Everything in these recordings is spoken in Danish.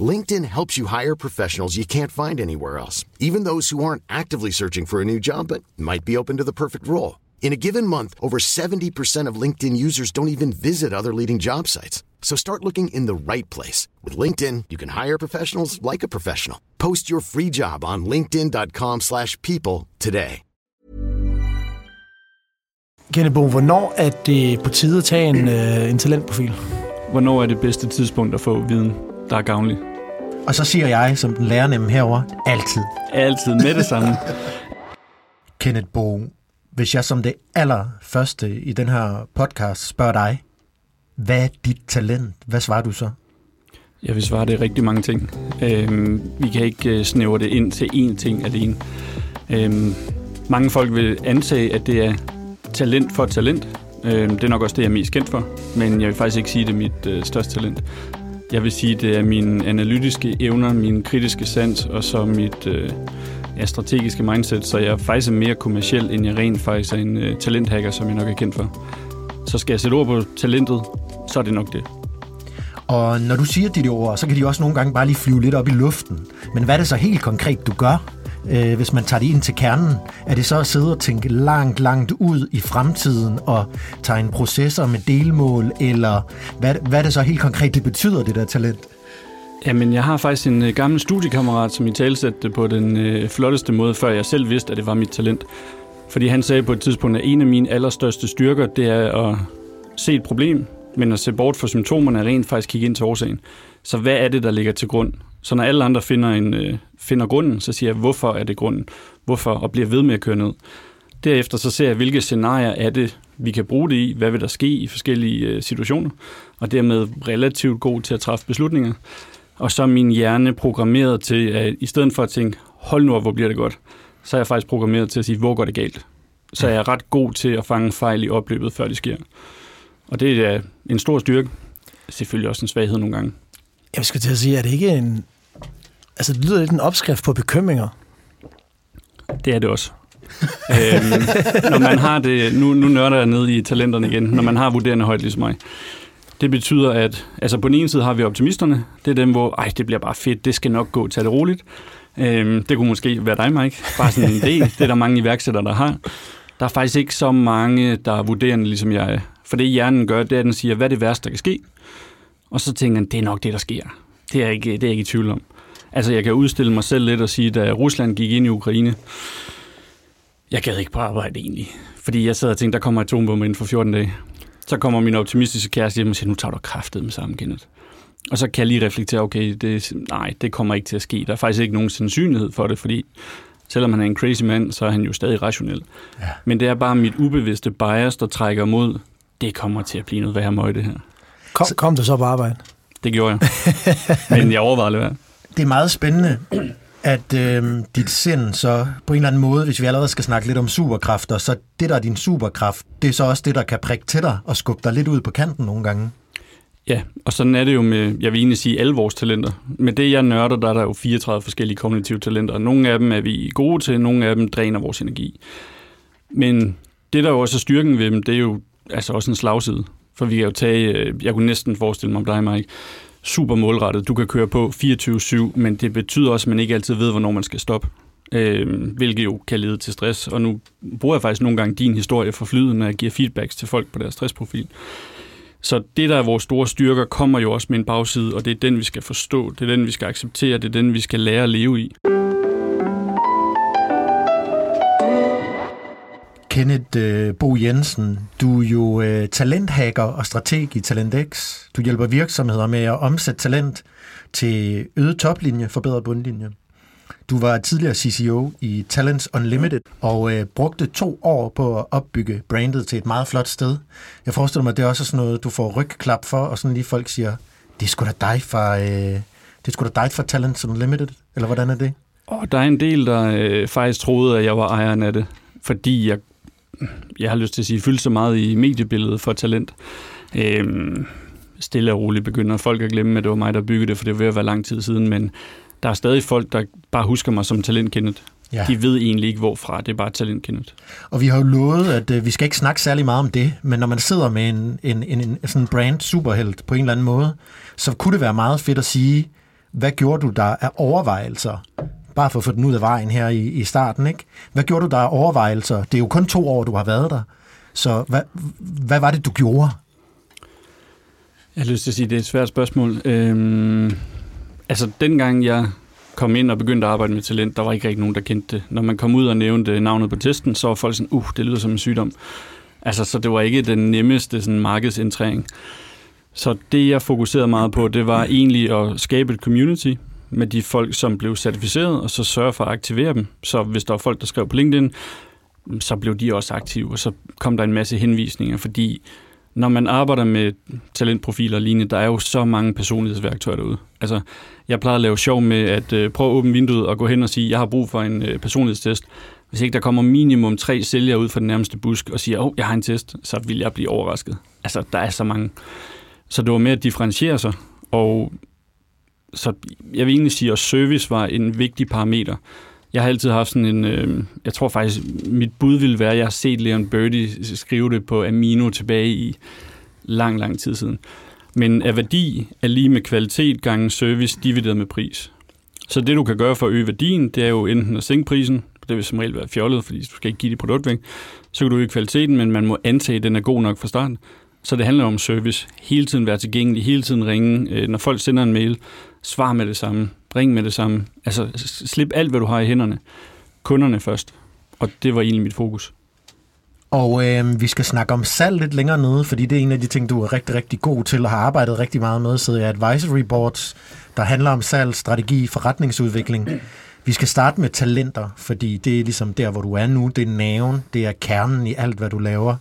LinkedIn helps you hire professionals you can't find anywhere else, even those who aren't actively searching for a new job but might be open to the perfect role. In a given month, over 70% of LinkedIn users don't even visit other leading job sites. So start looking in the right place. With LinkedIn, you can hire professionals like a professional. Post your free job on linkedin.com slash people today. Kennebo, hvornår er det på tide at tage en, øh, en talentprofil? Hvornår er det bedste tidspunkt at få viden, der er gavnlig? Og så siger jeg, som den lærernemme herover altid. Altid med det samme. Kenneth Bo, hvis jeg som det allerførste i den her podcast spørger dig, hvad er dit talent? Hvad svarer du så? Jeg vil svare, det er rigtig mange ting. Øhm, vi kan ikke øh, snævre det ind til én ting alene. Øhm, mange folk vil antage, at det er talent for talent. Øhm, det er nok også det, jeg er mest kendt for. Men jeg vil faktisk ikke sige, at det er mit øh, største talent. Jeg vil sige, det er mine analytiske evner, min kritiske sans og så mit øh, ja, strategiske mindset. Så jeg er faktisk mere kommersiel, end jeg rent faktisk er en øh, talenthacker, som jeg nok er kendt for. Så skal jeg sætte ord på talentet, så er det nok det. Og når du siger dit ord, så kan de også nogle gange bare lige flyve lidt op i luften. Men hvad er det så helt konkret, du gør, øh, hvis man tager det ind til kernen? Er det så at sidde og tænke langt, langt ud i fremtiden og tegne processer med delmål? Eller hvad, hvad det så helt konkret, det betyder, det der talent? Jamen, jeg har faktisk en øh, gammel studiekammerat, som i talsætte på den øh, flotteste måde, før jeg selv vidste, at det var mit talent. Fordi han sagde på et tidspunkt, at en af mine allerstørste styrker, det er at se et problem, men at se bort fra symptomerne og rent faktisk kigge ind til årsagen. Så hvad er det, der ligger til grund? Så når alle andre finder, en, øh, finder grunden, så siger jeg, hvorfor er det grunden? Hvorfor? Og bliver ved med at køre ned. Derefter så ser jeg, hvilke scenarier er det, vi kan bruge det i, hvad vil der ske i forskellige øh, situationer, og dermed relativt god til at træffe beslutninger. Og så er min hjerne programmeret til, at i stedet for at tænke, hold nu op, hvor bliver det godt, så er jeg faktisk programmeret til at sige, hvor går det galt? Så er jeg ret god til at fange fejl i opløbet, før det sker. Og det er en stor styrke. Selvfølgelig også en svaghed nogle gange. Jeg skal til at sige, er det ikke en... Altså, det lyder lidt en opskrift på bekymringer. Det er det også. øhm, når man har det, nu, nu nørder jeg ned i talenterne igen, når man har vurderende højt ligesom mig. Det betyder, at altså på den ene side har vi optimisterne. Det er dem, hvor ej, det bliver bare fedt, det skal nok gå, tag det roligt. Øhm, det kunne måske være dig, Mike. Bare sådan en idé. Det er der mange iværksættere, der har. Der er faktisk ikke så mange, der er vurderende, ligesom jeg er. For det hjernen gør, det er, at den siger, hvad er det værste, der kan ske? Og så tænker den, det er nok det, der sker. Det er jeg ikke, det er jeg ikke i tvivl om. Altså, jeg kan udstille mig selv lidt og sige, da Rusland gik ind i Ukraine, jeg gad ikke på arbejde egentlig. Fordi jeg sad og tænkte, der kommer atombomber inden for 14 dage. Så kommer min optimistiske kæreste hjem og siger, nu tager du kraftet med sammen, Kenneth. Og så kan jeg lige reflektere, okay, det, nej, det kommer ikke til at ske. Der er faktisk ikke nogen sandsynlighed for det, fordi selvom han er en crazy mand, så er han jo stadig rationel. Ja. Men det er bare mit ubevidste bias, der trækker mod, det kommer til at blive noget værre møg, det her. Kom, kom du så på arbejde? Det gjorde jeg. Men jeg overvejede det. Det er meget spændende, at øh, dit sind så på en eller anden måde, hvis vi allerede skal snakke lidt om superkræfter, så det, der er din superkraft, det er så også det, der kan prikke til dig og skubbe dig lidt ud på kanten nogle gange. Ja, og sådan er det jo med, jeg vil egentlig sige, alle vores talenter. Med det, jeg nørder, der er der jo 34 forskellige kognitive talenter. Nogle af dem er vi gode til, nogle af dem dræner vores energi. Men det, der jo også er styrken ved dem, det er jo altså også en slagside. For vi kan jo tage, øh, jeg kunne næsten forestille mig om dig, Mike, super målrettet. Du kan køre på 24-7, men det betyder også, at man ikke altid ved, hvornår man skal stoppe. Øh, hvilket jo kan lede til stress. Og nu bruger jeg faktisk nogle gange din historie for flyet, når jeg giver feedbacks til folk på deres stressprofil. Så det, der er vores store styrker, kommer jo også med en bagside, og det er den, vi skal forstå, det er den, vi skal acceptere, det er den, vi skal lære at leve i. Kenneth øh, Bo Jensen, du er jo øh, talenthacker og strateg i TalentX. Du hjælper virksomheder med at omsætte talent til øget toplinje, forbedret bundlinje. Du var tidligere CCO i Talents Unlimited og øh, brugte to år på at opbygge brandet til et meget flot sted. Jeg forestiller mig, at det er også sådan noget, du får rygklap for, og sådan lige folk siger, det er sgu da dig fra, øh, det er sgu da dig fra Talents Unlimited, eller hvordan er det? Og der er en del, der øh, faktisk troede, at jeg var ejeren af det. fordi jeg, jeg har lyst til at sige, fyldt så meget i mediebilledet for talent. Øhm, stille og roligt begynder folk at glemme, at det var mig, der byggede det, for det var ved at være lang tid siden, men der er stadig folk, der bare husker mig som talentkendet. Ja. De ved egentlig ikke, hvorfra. Det er bare talentkendet. Og vi har jo lovet, at øh, vi skal ikke snakke særlig meget om det, men når man sidder med en, en, en, en sådan brand superhelt på en eller anden måde, så kunne det være meget fedt at sige, hvad gjorde du der af overvejelser? Bare for at få den ud af vejen her i, i starten, ikke? Hvad gjorde du der af overvejelser? Det er jo kun to år, du har været der. Så hvad, hvad var det, du gjorde? Jeg har lyst til at sige, at det er et svært spørgsmål. Øhm, altså, dengang jeg kom ind og begyndte at arbejde med talent, der var ikke rigtig nogen, der kendte det. Når man kom ud og nævnte navnet på testen, så var folk sådan, uh, det lyder som en sygdom. Altså, så det var ikke den nemmeste sådan, markedsindtræning. Så det, jeg fokuserede meget på, det var egentlig at skabe et community med de folk, som blev certificeret, og så sørge for at aktivere dem. Så hvis der var folk, der skrev på LinkedIn, så blev de også aktive, og så kom der en masse henvisninger, fordi når man arbejder med talentprofiler og lignende, der er jo så mange personlighedsværktøjer derude. Altså, jeg plejer at lave sjov med at øh, prøve at åbne vinduet og gå hen og sige, jeg har brug for en øh, personlighedstest. Hvis ikke der kommer minimum tre sælgere ud fra den nærmeste busk og siger, åh, oh, jeg har en test, så vil jeg blive overrasket. Altså, der er så mange. Så det var med at differentiere sig, og så jeg vil egentlig sige, at service var en vigtig parameter. Jeg har altid haft sådan en, øh, jeg tror faktisk, mit bud ville være, at jeg har set Leon Birdie skrive det på Amino tilbage i lang, lang tid siden. Men af værdi er lige med kvalitet gange service divideret med pris. Så det, du kan gøre for at øge værdien, det er jo enten at sænke prisen, det vil som regel være fjollet, fordi du skal ikke give dit produkt væk. Så kan du øge kvaliteten, men man må antage, at den er god nok fra starten. Så det handler om service. Hele tiden være tilgængelig, hele tiden ringe. Øh, når folk sender en mail, svar med det samme, ring med det samme. Altså slip alt, hvad du har i hænderne. Kunderne først. Og det var egentlig mit fokus. Og øh, vi skal snakke om salg lidt længere nede, fordi det er en af de ting, du er rigtig, rigtig god til og har arbejdet rigtig meget med, så jeg advisory boards, der handler om salg, strategi, forretningsudvikling. Vi skal starte med talenter, fordi det er ligesom der, hvor du er nu. Det er naven, det er kernen i alt, hvad du laver.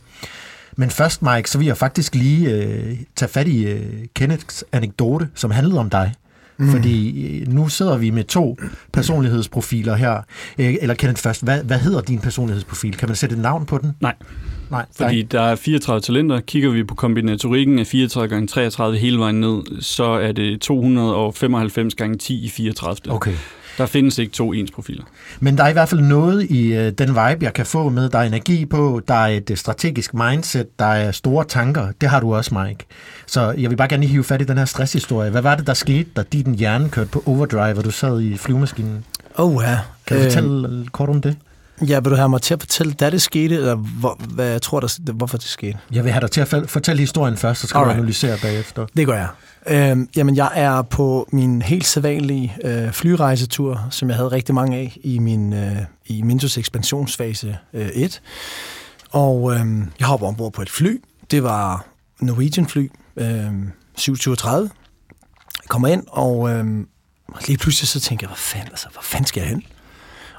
Men først, Mike, så vil jeg faktisk lige øh, tage fat i øh, Kenneths anekdote, som handlede om dig. Mm. Fordi øh, nu sidder vi med to personlighedsprofiler her. Øh, eller Kenneth først, hvad, hvad hedder din personlighedsprofil? Kan man sætte et navn på den? Nej. Nej, Fordi der er 34 talenter. Kigger vi på kombinatorikken af 34 gange 33 hele vejen ned, så er det 295 gange 10 i 34. Okay. Der findes ikke to ens profiler. Men der er i hvert fald noget i øh, den vibe, jeg kan få med. Der er energi på, der er et øh, strategisk mindset, der er store tanker. Det har du også, Mike. Så jeg vil bare gerne hive fat i den her stresshistorie. Hvad var det, der skete, da din hjerne kørte på overdrive, og du sad i flyvemaskinen? Oh ja. Kan du fortælle øh, kort om det? Ja, vil du have mig til at fortælle, da det skete, eller hvor, hvad jeg tror, der, hvorfor det skete? Jeg vil have dig til at fortælle historien først, så skal Alright. du analysere bagefter. Det gør jeg. Øhm, jamen, jeg er på min helt sædvanlige øh, flyrejsetur, som jeg havde rigtig mange af i min øh, i Mintos ekspansionsfase øh, 1. Og øh, jeg hopper ombord på et fly. Det var Norwegian fly øh, 737. Jeg kommer ind, og øh, lige pludselig så tænker jeg, hvad fanden, altså, hvor fanden skal jeg hen?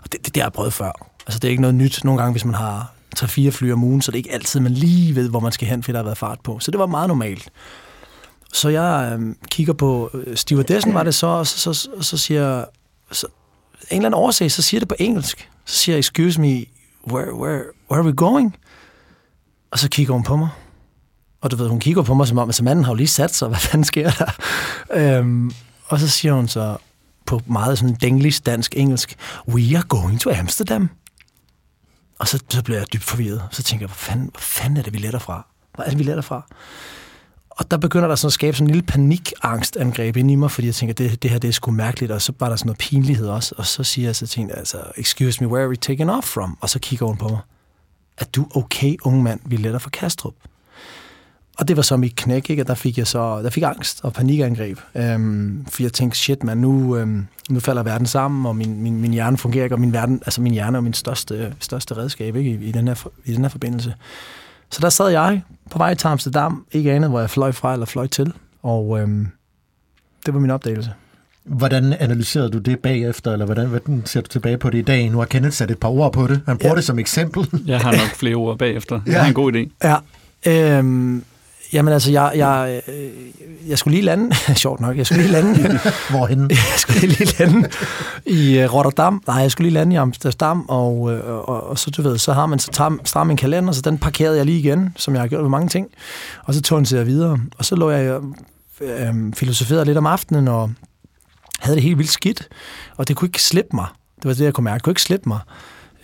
Og det, det, det har jeg prøvet før. Altså, det er ikke noget nyt. Nogle gange, hvis man har 3-4 fly om ugen, så det er ikke altid, man lige ved, hvor man skal hen, fordi der har været fart på. Så det var meget normalt. Så jeg øh, kigger på øh, stewardessen, var det så, og så, så, så siger så, en eller anden årsag, så siger det på engelsk. Så siger jeg, excuse me, where, where, where are we going? Og så kigger hun på mig. Og du ved, hun kigger på mig som om, altså manden har jo lige sat sig, hvad fanden sker der? øhm, og så siger hun så på meget sådan denglish, dansk, engelsk, we are going to Amsterdam. Og så, så bliver jeg dybt forvirret. Så tænker jeg, hvad fanden, hvad fanden er det, vi letter fra? Hvad er det, vi letter fra? Og der begynder der sådan at skabe sådan en lille panikangstangreb ind i mig, fordi jeg tænker, det, det her det er sgu mærkeligt, og så var der sådan noget pinlighed også. Og så siger jeg så til altså, excuse me, where are we taking off from? Og så kigger hun på mig. Er du okay, unge mand? Vi letter fra Kastrup. Og det var så mit knæk, ikke? Og der fik jeg så der fik angst og panikangreb. Øhm, for jeg tænkte, shit man, nu, øhm, nu falder verden sammen, og min, min, min hjerne fungerer ikke, og min, verden, altså min hjerne er min største, største redskab ikke? I, i, den her, i den her forbindelse. Så der sad jeg på vej til Amsterdam, ikke andet, hvor jeg fløj fra eller fløj til, og øhm, det var min opdagelse. Hvordan analyserede du det bagefter, eller hvordan, hvordan ser du tilbage på det i dag? Nu har Kenneth sat et par ord på det. Han bruger ja. det som eksempel. Jeg har nok flere ord bagefter. Det ja. er en god idé. Ja. Øhm, Jamen altså, jeg, jeg, øh, jeg skulle lige lande, sjovt nok, jeg skulle lige lande, Hvorhen? jeg skulle lige lande i øh, Rotterdam, nej, jeg skulle lige lande i Amsterdam, og, øh, og, og så du ved, så har man så tager, stram en kalender, så den parkerede jeg lige igen, som jeg har gjort med mange ting, og så tog jeg videre, og så lå jeg øh, filosoferede lidt om aftenen, og havde det helt vildt skidt, og det kunne ikke slippe mig. Det var det, jeg kunne mærke. Det kunne ikke slippe mig.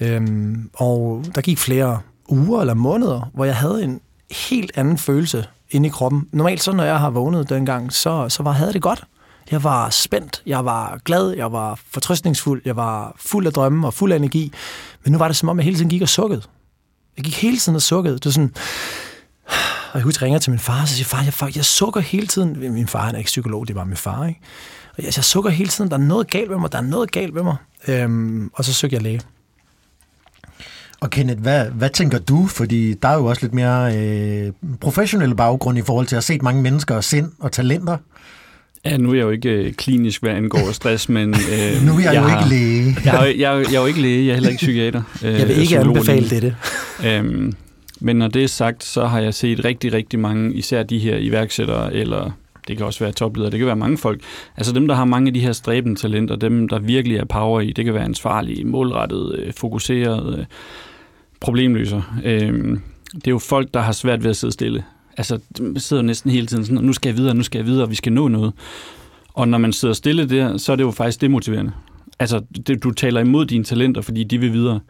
Øhm, og der gik flere uger eller måneder, hvor jeg havde en helt anden følelse inde i kroppen. Normalt så, når jeg har vågnet dengang, så, så var, havde det godt. Jeg var spændt, jeg var glad, jeg var fortrøstningsfuld, jeg var fuld af drømme og fuld af energi. Men nu var det som om, jeg hele tiden gik og sukkede. Jeg gik hele tiden og sukkede. Det var sådan... Og jeg husker, ringer til min far, og så siger far, jeg, far, jeg sukker hele tiden. Min far han er ikke psykolog, det var min far, ikke? Og jeg, jeg sukker hele tiden, der er noget galt med mig, der er noget galt med mig. Øhm, og så søgte jeg læge. Og Kenneth, hvad, hvad tænker du? Fordi der er jo også lidt mere øh, professionelle baggrund i forhold til at have set mange mennesker og sind og talenter. Ja, nu er jeg jo ikke øh, klinisk, hvad angår stress, men... Øh, Nu er jeg, jeg jo har, ikke læge. Jeg, har, jeg, jeg er jo ikke læge, jeg er heller ikke psykiater. Øh, Jeg vil ikke anbefale dette. Øhm, men når det er sagt, så har jeg set rigtig, rigtig mange, især de her iværksættere, eller det kan også være topledere, det kan være mange folk. Altså dem, der har mange af de her stræbende talenter, dem, der virkelig er power i, det kan være ansvarlige, målrettede, øh, fokuserede, fokuseret, øh, problemløser. Øhm, det er jo folk, der har svært ved at sidde stille. Altså, de sidder jo næsten hele tiden sådan, nu skal jeg videre, nu skal jeg videre, vi skal nå noget. Og når man sidder stille der, så er det jo faktisk demotiverende. Altså, det, du taler imod dine talenter, fordi de vil videre.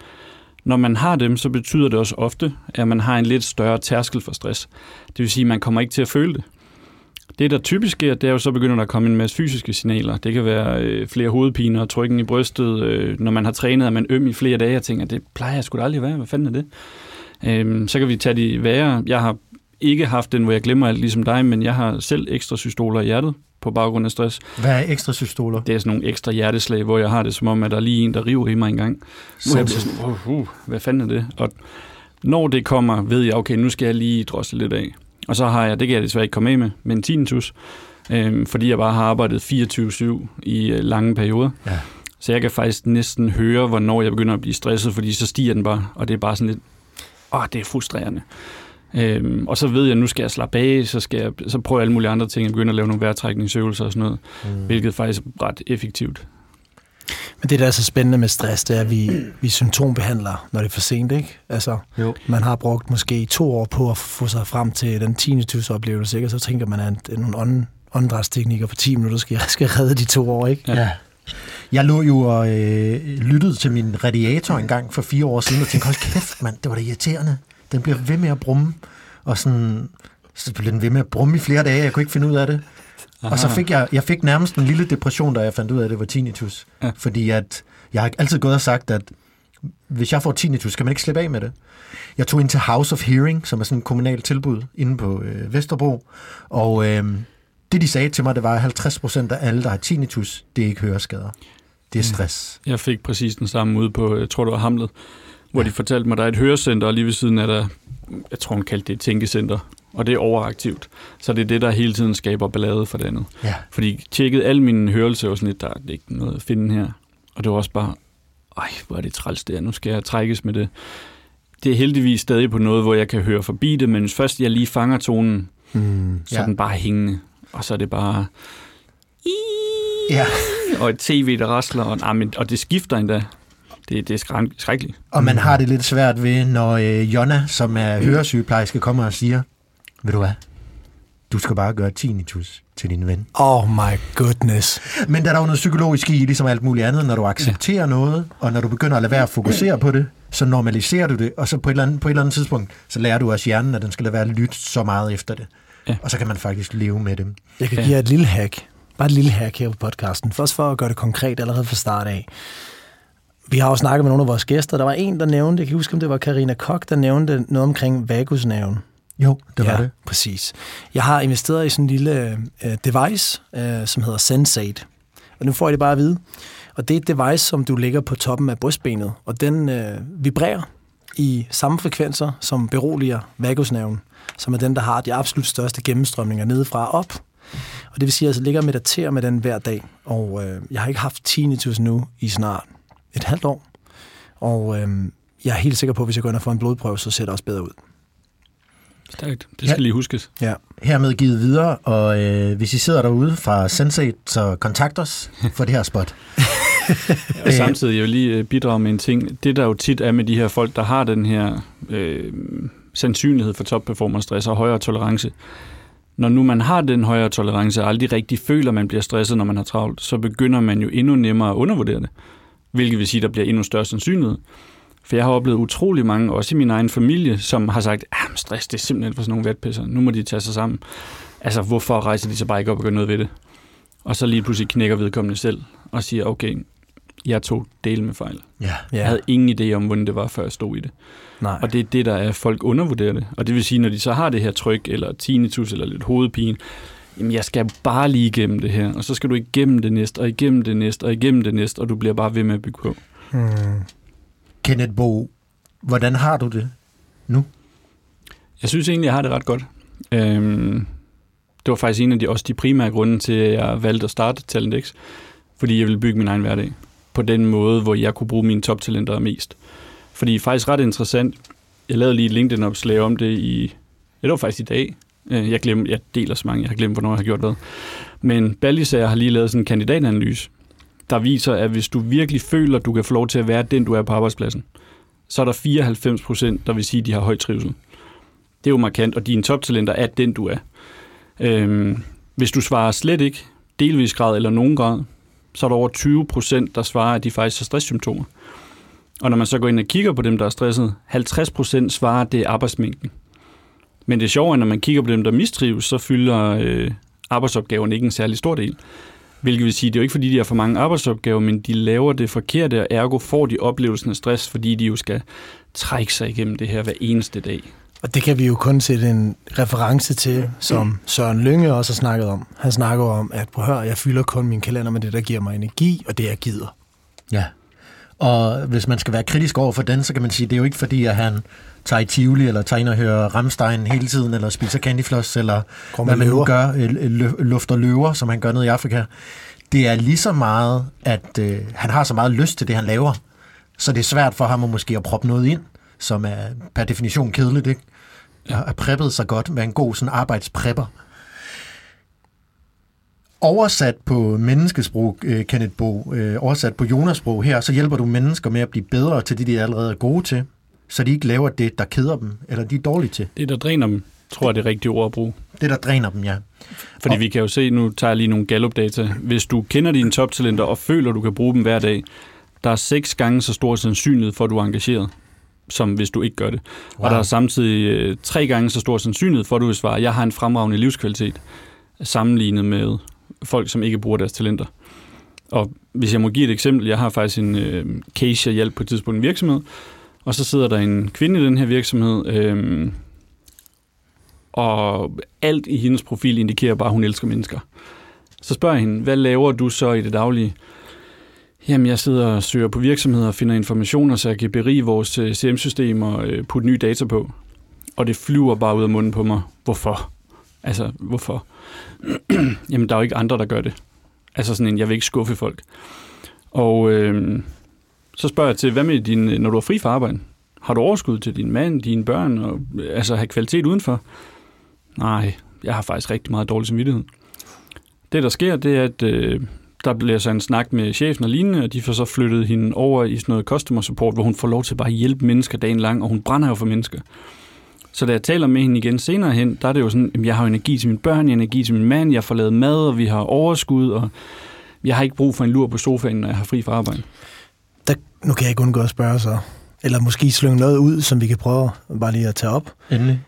Når man har dem, så betyder det også ofte, at man har en lidt større tærskel for stress. Det vil sige, at man kommer ikke til at føle det. Det, der typisk sker, det er jo så begynder der at komme en masse fysiske signaler. Det kan være øh, flere hovedpiner, trykken i brystet, øh, når man har trænet, at man øm i flere dage, og tænker, det plejer jeg sgu da aldrig være. Hvad fanden er det? Øhm, så kan vi tage de værre. Jeg har ikke haft den, hvor jeg glemmer alt ligesom dig, men jeg har selv ekstra systoler i hjertet på baggrund af stress. Hvad er ekstra systoler? Det er sådan nogle ekstra hjerteslag, hvor jeg har det som om, at der er lige en, der river i mig en gang. Hvor jeg sådan, uh, uh, hvad fanden er det? Og når det kommer, ved jeg, okay, nu skal jeg lige drosle lidt af. Og så har jeg, det kan jeg desværre ikke komme af med, men tinnitus, øhm, fordi jeg bare har arbejdet 24-7 i øh, lange perioder. Ja. Så jeg kan faktisk næsten høre, hvornår jeg begynder at blive stresset, fordi så stiger den bare, og det er bare sådan lidt, åh, det er frustrerende. Øhm, og så ved jeg, at nu skal jeg slappe af, så, skal jeg, så prøver jeg alle mulige andre ting, jeg begynder at lave nogle vejrtrækningsøvelser og sådan noget, mm. hvilket faktisk er ret effektivt. Men det, der er så spændende med stress, det er, at vi, vi symptombehandler, når det er for sent, ikke? Altså, Jo. man har brugt måske to år på at få sig frem til den tinnitus-oplevelse, ikke? Og så tænker man, at nogle ånd, åndedrætsteknikker på 10 minutter skal, skal redde de to år, ikke? Ja. Jeg lå jo og øh, lyttede til min radiator en gang for fire år siden, og tænkte, hold kæft, mand, det var da irriterende. Den bliver ved med at brumme, og sådan, så blev den ved med at brumme i flere dage, jeg kunne ikke finde ud af det. Aha. Og så fik jeg, jeg fik nærmest en lille depression, da jeg fandt ud af, at det var tinnitus. Ja. Fordi at, jeg har altid gået og sagt, at hvis jeg får tinnitus, kan man ikke slippe af med det. Jeg tog ind til House of Hearing, som er sådan et kommunalt tilbud inde på øh, Vesterbro, og øh, det de sagde til mig, det var, at 50 procent af alle, der har tinnitus, det er ikke høreskader. Det er stress. Jeg fik præcis den samme ude på, jeg tror det var Hamlet, hvor ja. de fortalte mig, at der er et hørecenter, og lige ved siden er der, jeg tror hun kaldte det et tænkecenter, og det er overaktivt. Så det er det, der hele tiden skaber ballade for det andet. Ja. Fordi tjekkede al min hørelse og sådan lidt, der er ikke noget at finde her. Og det var også bare, ej, hvor er det træls det er, nu skal jeg trækkes med det. Det er heldigvis stadig på noget, hvor jeg kan høre forbi det, men hvis først jeg lige fanger tonen, Mm. så ja. er den bare hængende. Og så er det bare... Ja. Og et tv, der rasler, og, ah, men, og det skifter endda. Det, det er skræk- skrækkeligt. Og man har det lidt svært ved, når øh, Jonna, som er høresygeplejerske, kommer og siger, ved du hvad, du skal bare gøre tinnitus til din ven. Oh my goodness. Men der er der jo noget psykologisk i, ligesom alt muligt andet, når du accepterer ja. noget, og når du begynder at lade være at fokusere på det, så normaliserer du det, og så på et, eller andet, på et eller andet tidspunkt, så lærer du også hjernen, at den skal lade være at lytte så meget efter det. Ja. Og så kan man faktisk leve med dem. Jeg kan Ja. give jer et lille hack. Bare et lille hack her på podcasten. Først for at gøre det konkret allerede fra start af. Vi har jo snakket med nogle af vores gæster. Der var en, der nævnte, jeg kan huske, om det var Karina Kok, der nævnte noget omkring vagusnerven. Jo, det var ja, det. præcis. Jeg har investeret i sådan en lille øh, device, øh, som hedder Sensate. Og nu får I det bare at vide. Og det er et device, som du lægger på toppen af brystbenet, og den øh, vibrerer i samme frekvenser, som beroliger vagusnerven, som er den, der har de absolut største gennemstrømninger nedefra og op. Og det vil sige, at jeg ligger og mediterer med den hver dag. Og øh, jeg har ikke haft tinnitus nu i snart et halvt år. Og øh, jeg er helt sikker på, at hvis jeg går ind og får en blodprøve, så ser det også bedre ud. Stærkt. Det skal Ja. lige huskes. Ja. Hermed givet videre, og øh, hvis I sidder derude fra Sensate, så kontakt os for det her spot. Og samtidig, jeg vil lige øh, bidrage med en ting. Det, der jo tit er med de her folk, der har den her øh, sandsynlighed for topperformance-stress og højere tolerance. Når nu man har den højere tolerance og aldrig rigtig føler, man bliver stresset, når man har travlt, så begynder man jo endnu nemmere at undervurdere det. Hvilket vil sige, at der bliver endnu større sandsynlighed. For jeg har oplevet utrolig mange, også i min egen familie, som har sagt, at stress det er simpelthen for sådan nogle vatpisser. Nu må de tage sig sammen. Altså, hvorfor rejser de så bare ikke op og gør noget ved det? Og så lige pludselig knækker vedkommende selv og siger, okay, jeg tog del med fejl. Ja. Jeg Ja. havde ingen idé om, hvordan det var, før jeg stod i det. Nej. Og det er det, der er, at folk undervurderer det. Og det vil sige, når de så har det her tryk, eller tinnitus, eller lidt hovedpine, jamen jeg skal bare lige igennem det her, og så skal du igennem det næste, og igennem det næste, og igennem det næste, og du bliver bare ved med at bygge på. Hmm. Kenneth Bo, hvordan har du det? nu? Jeg synes egentlig, jeg har det ret godt. Øhm, det var faktisk en af de, også de primære grunde til, at jeg valgte at starte Talentex, fordi jeg ville bygge min egen hverdag på den måde, hvor jeg kunne bruge mine toptalenter mest. Fordi faktisk ret interessant, jeg lavede lige et LinkedIn-opslag om det i, ja, det var faktisk i dag. Øh, jeg, glemmer, jeg deler så mange, jeg har glemt, hvornår jeg har gjort hvad. Men Ballisager har lige lavet sådan en kandidatanalyse, der viser, at hvis du virkelig føler, at du kan få lov til at være den, du er på arbejdspladsen, så er der 94 procent, der vil sige, at de har høj trivsel. Det er jo markant, og dine toptalenter er den, du er. Øhm, hvis du svarer slet ikke, delvis grad eller nogen grad, så er der over 20 procent, der svarer, at de faktisk har stresssymptomer. Og når man så går ind og kigger på dem, der er stresset, 50 procent svarer, at det er arbejdsmængden. Men det sjove er, når man kigger på dem, der mistrives, så fylder øh, arbejdsopgaven ikke en særlig stor del. Hvilket vil sige, det er jo ikke fordi, de har for mange arbejdsopgaver, men de laver det forkerte, og ergo får de oplevelsen af stress, fordi de jo skal trække sig igennem det her hver eneste dag. Og det kan vi jo kun sætte en reference til, som Søren Lynge også har snakket om. Han snakker om, at på hør, jeg fylder kun min kalender med det, der giver mig energi, og det jeg gider. Ja. Og hvis man skal være kritisk over for den, så kan man sige, at det er jo ikke fordi, at han tager i Tivoli, eller tager ind og hører Ramstein hele tiden, eller spiser candyfloss, eller Går hvad man nu løver. gør, øh, lufter løver, som han gør nede i Afrika. Det er lige så meget, at øh, han har så meget lyst til det, han laver, så det er svært for ham at måske at proppe noget ind, som er per definition kedeligt, ikke? Ja. Har preppet sig godt med en god sådan arbejdsprepper. Oversat på menneskesprog, øh, Kenneth Bo, øh, oversat på Jonas-sprog her, så hjælper du mennesker med at blive bedre til det, de allerede er gode til, så de ikke laver det, der keder dem, eller de er dårlige til. Det, der dræner dem, tror jeg, det er rigtige ord at bruge. Det, der dræner dem, ja. Fordi Og- vi kan jo se, nu tager jeg lige nogle Gallup-data. Hvis du kender dine toptalenter og føler, du kan bruge dem hver dag, der er seks gange så stor sandsynlighed for, at du er engageret, som hvis du ikke gør det. Wow. Og der er samtidig øh, tre gange så stor sandsynlighed for, at du vil svare, jeg har en fremragende livskvalitet, sammenlignet med folk, som ikke bruger deres talenter. Og hvis jeg må give et eksempel, jeg har faktisk en øh, case, jeg hjalp på et tidspunkt i en virksomhed, og så sidder der en kvinde i den her virksomhed, øh, og alt i hendes profil indikerer bare, at hun elsker mennesker. Så spørger jeg hende, hvad laver du så i det daglige? Jamen, jeg sidder og søger på virksomheder og finder informationer, så jeg kan berige vores øh, CM-system og øh, putte nye data på. Og det flyver bare ud af munden på mig. Hvorfor? Altså, hvorfor? Jamen, der er jo ikke andre, der gør det. Altså sådan en, jeg vil ikke skuffe folk. Og øh, så spørger jeg til, hvad med din, når du er fri fra arbejde? Har du overskud til din mand, dine børn, og altså have kvalitet udenfor? Nej, jeg har faktisk rigtig meget dårlig samvittighed. Det, der sker, det er, at øh, der bliver så en snak med chefen og lignende, og de får så flyttet hende over i sådan noget customer support, hvor hun får lov til bare at hjælpe mennesker dagen lang, og hun brænder jo for mennesker. Så da jeg taler med hende igen senere hen, der er det jo sådan, at jeg har jo energi til mine børn, jeg har energi til min mand, jeg får lavet mad, og vi har overskud, og jeg har ikke brug for en lur på sofaen, når jeg har fri fra arbejde. Der, nu kan jeg ikke undgå at spørge så. Eller måske slynge noget ud, som vi kan prøve bare lige at tage op. Endelig.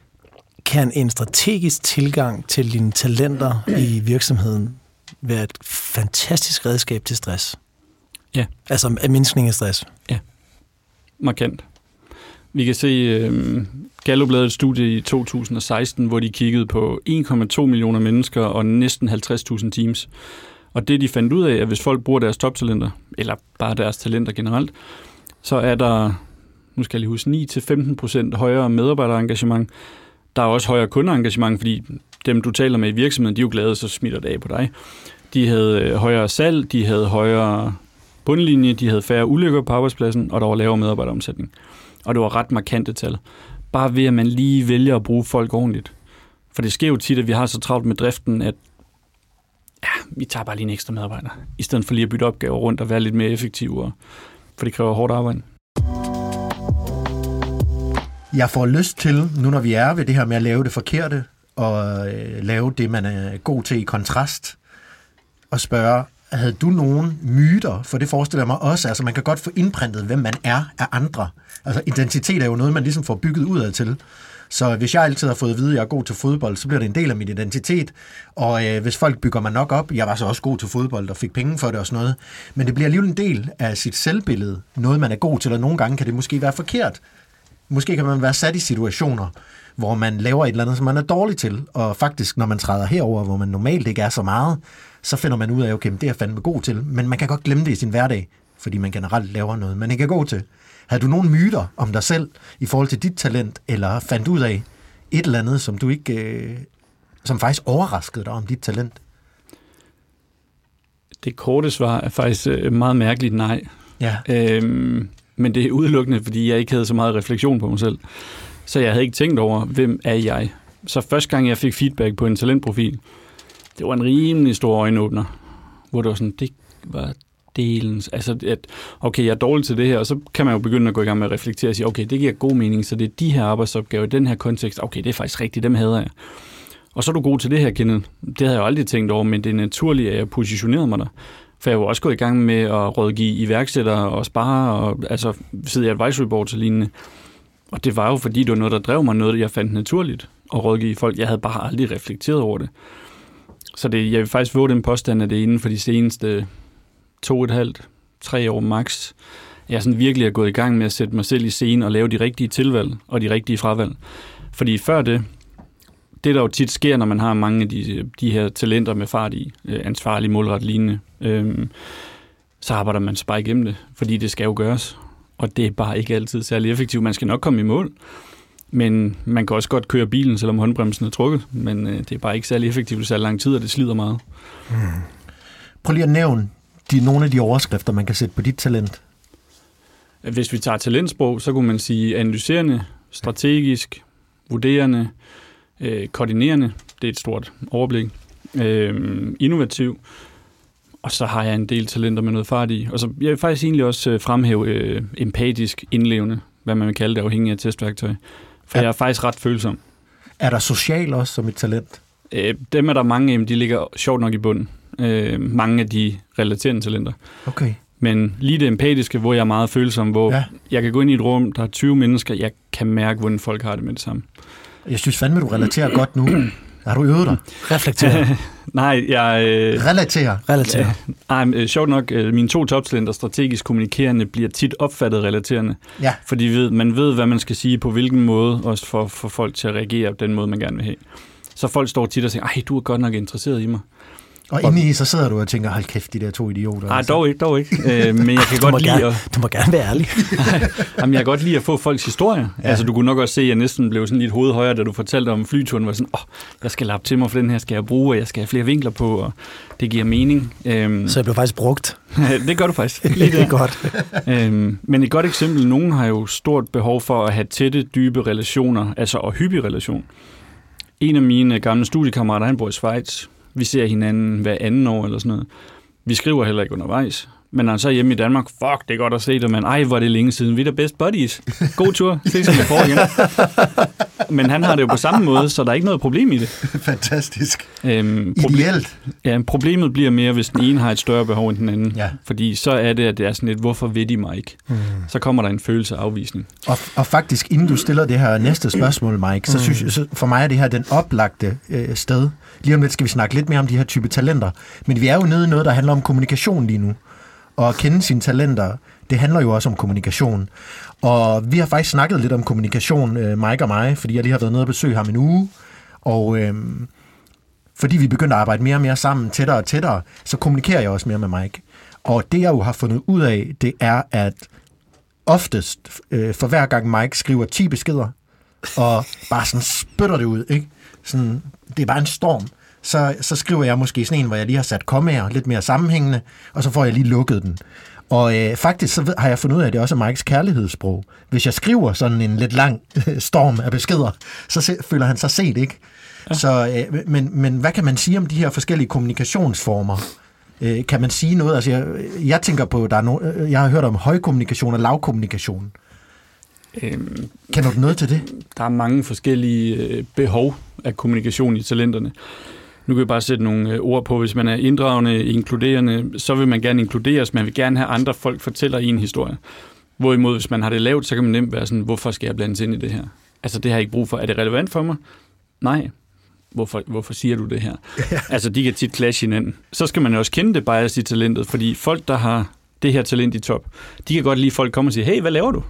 Kan en strategisk tilgang til dine talenter i virksomheden være et fantastisk redskab til stress? Ja. Altså af mindskning af stress. markant. Vi kan se, øh, Gallup lavede et studie i 2016, hvor de kiggede på 1,2 millioner mennesker og næsten 50.000 teams. Og det de fandt ud af, at hvis folk bruger deres toptalenter, eller bare deres talenter generelt, så er der, nu skal jeg lige huske, 9-15% højere medarbejderengagement. Der er også højere kundeengagement, fordi dem du taler med i virksomheden, de er jo glade, så smitter det af på dig. De havde øh, højere salg, de havde højere bundlinje, de havde færre ulykker på arbejdspladsen, og der var lavere medarbejderomsætning. Og det var ret markante tal. bare ved, at man lige vælger at bruge folk ordentligt. For det sker jo tit, at vi har så travlt med driften, at ja, vi tager bare lige en ekstra medarbejder, i stedet for lige at bytte opgaver rundt og være lidt mere effektive, for det kræver hårdt arbejde. Jeg får lyst til, nu når vi er ved det her med at lave det forkerte, og øh, lave det, man er god til i kontrast, og spørge, havde du nogen myter? For det forestiller jeg mig også. Altså, man kan godt få indprintet, hvem man er af andre. Altså, identitet er jo noget, man ligesom får bygget udad til. Så hvis jeg altid har fået at vide, at jeg er god til fodbold, så bliver det en del af min identitet. Og øh, hvis folk bygger mig nok op, jeg var så også god til fodbold og fik penge for det og sådan noget. Men det bliver alligevel en del af sit selvbillede. Noget, man er god til, og nogle gange kan det måske være forkert. Måske kan man være sat i situationer, hvor man laver et eller andet, som man er dårlig til. Og faktisk, når man træder herover, hvor man normalt ikke er så meget, så finder man ud af, okay, det er jeg fandme god til. Men man kan godt glemme det i sin hverdag, fordi man generelt laver noget, man ikke er god til. Havde du nogle myter om dig selv i forhold til dit talent, eller fandt ud af et eller andet, som du ikke, øh, som faktisk overraskede dig om dit talent? Det korte svar er faktisk øh, meget mærkeligt nej. Ja. Øhm, men det er udelukkende, fordi jeg ikke havde så meget refleksion på mig selv. Så jeg havde ikke tænkt over, hvem er jeg? Så første gang, jeg fik feedback på en talentprofil, det var en rimelig stor øjenåbner, hvor det var sådan, det var delens, altså at, okay, jeg er dårlig til det her, og så kan man jo begynde at gå i gang med at reflektere og sige, okay, det giver god mening, så det er de her arbejdsopgaver i den her kontekst, okay, det er faktisk rigtigt, dem hader jeg. Og så er du god til det her, Kenneth. Det havde jeg jo aldrig tænkt over, men det er naturligt, at jeg positionerede mig der. For jeg var også gået i gang med at rådgive iværksættere og spare, og altså sidde i advisory boards og lignende. Og det var jo, fordi det var noget, der drev mig, noget, jeg fandt naturligt at rådgive folk. Jeg havde bare aldrig reflekteret over det. Så det, jeg vil faktisk våge den påstand, at det inden for de seneste to og et halvt, tre år max, jeg sådan virkelig er gået i gang med at sætte mig selv i scenen og lave de rigtige tilvalg og de rigtige fravalg. Fordi før det, det der jo tit sker, når man har mange af de, de her talenter med fart i, øh, ansvarlig, målret, lignende, øhm, så arbejder man så bare igennem det, fordi det skal jo gøres. Og det er bare ikke altid særlig effektivt. Man skal nok komme i mål, men man kan også godt køre bilen, selvom håndbremsen er trukket, men øh, det er bare ikke særlig effektivt i så lang tid, og det slider meget. Hmm. Prøv lige at nævne de, nogle af de overskrifter, man kan sætte på dit talent. Hvis vi tager talentsprog, så kunne man sige analyserende, strategisk, vurderende, øh, koordinerende, det er et stort overblik, øh, innovativ, og så har jeg en del talenter med noget fart i. Og så jeg vil faktisk egentlig også øh, fremhæve øh, empatisk indlevende, hvad man vil kalde det, afhængig af testværktøj. For ja. jeg er faktisk ret følsom. Er der social også som et talent? Øh, dem er der mange af, de ligger sjovt nok i bunden. Øh, mange af de relaterende talenter. Okay. Men lige det empatiske, hvor jeg er meget følsom, hvor ja. jeg kan gå ind i et rum, der er 20 mennesker, jeg kan mærke, hvordan folk har det med det samme. Jeg synes fandme, du relaterer godt nu. Har du øvet dig? Reflektere. Nej, jeg... Øh, relaterer. Relaterer. Ja, øh, sjovt nok, øh, mine to toptalenter, strategisk kommunikerende, bliver tit opfattet relaterende. Ja. Fordi ved, man ved, hvad man skal sige på hvilken måde, også for, for folk til at reagere på den måde, man gerne vil have. Så folk står tit og siger, ej, du er godt nok interesseret i mig. Og inde i så sidder du og tænker, hold kæft, de der to idioter. Nej, altså. dog ikke, dog ikke. Øh, men jeg kan godt lide gerne, at... Du må gerne være ærlig. Jamen, jeg kan godt lide at få folks historie. Ja. Altså, du kunne nok også se, at jeg næsten blev sådan lidt hoved højere, da du fortalte om flyturen. Var sådan, åh, oh, jeg skal lappe til mig, for den her skal jeg bruge, og jeg skal have flere vinkler på, og det giver mening. Øhm, så jeg blev faktisk brugt. det gør du faktisk. Lige det er godt. øhm, men et godt eksempel, nogen har jo stort behov for at have tætte, dybe relationer, altså og hyppige relation. En af mine gamle studiekammerater, han bor i Schweiz, vi ser hinanden hver anden år eller sådan noget. Vi skriver heller ikke undervejs. Men når han så er hjemme i Danmark, fuck, det er godt at se dig, men ej, hvor er det længe siden. Vi er da best buddies. God tur. Ses om et år igen. Men han har det jo på samme måde, så der er ikke noget problem i det. Fantastisk. Øhm, Ideelt. Ja, problemet bliver mere, hvis den ene har et større behov end den anden. Ja. Fordi så er det, at det er sådan lidt, hvorfor ved de mig ikke? Mm. Så kommer der en følelse af afvisning. Og, og faktisk, inden du stiller det her næste spørgsmål, Mike, så synes jeg, så for mig er det her den oplagte øh, sted. Lige om lidt skal vi snakke lidt mere om de her type talenter. Men vi er jo nede i noget, der handler om kommunikation lige nu. Og at kende sine talenter, det handler jo også om kommunikation. Og vi har faktisk snakket lidt om kommunikation, øh, Mike og mig, fordi jeg lige har været nede og besøge ham en uge. Og øh, fordi vi begynder at arbejde mere og mere sammen, tættere og tættere, så kommunikerer jeg også mere med Mike. Og det jeg jo har fundet ud af, det er, at oftest, øh, for hver gang Mike skriver 10 beskeder, og bare sådan spytter det ud, ikke? Sådan, det er bare en storm. Så, så skriver jeg måske sådan en, hvor jeg lige har sat kommaer lidt mere sammenhængende, og så får jeg lige lukket den. Og øh, faktisk så har jeg fundet ud af, at det også er Mikes kærlighedssprog. Hvis jeg skriver sådan en lidt lang storm af beskeder, så se, føler han sig set, ikke? Ja. Så, øh, men, men hvad kan man sige om de her forskellige kommunikationsformer? Øh, kan man sige noget? Altså, jeg, jeg tænker på, der er no, øh, jeg har hørt om højkommunikation og lavkommunikation. Øhm, Kender du noget til det? der er mange forskellige øh, behov af kommunikation i talenterne. Nu kan vi bare sætte nogle øh, ord på. Hvis man er inddragende, inkluderende, så vil man gerne inkluderes. Man vil gerne have andre folk fortæller i en historie. Hvorimod, hvis man har det lavt, så kan man nemt være sådan, hvorfor skal jeg blandes ind i det her? Altså, det har jeg ikke brug for. Er det relevant for mig? Nej. Hvorfor, hvorfor siger du det her? altså, de kan tit clash hinanden. Så skal man jo også kende det bias i talentet, fordi folk, der har det her talent i top, de kan godt lide, at folk kommer og siger, hey, hvad laver du?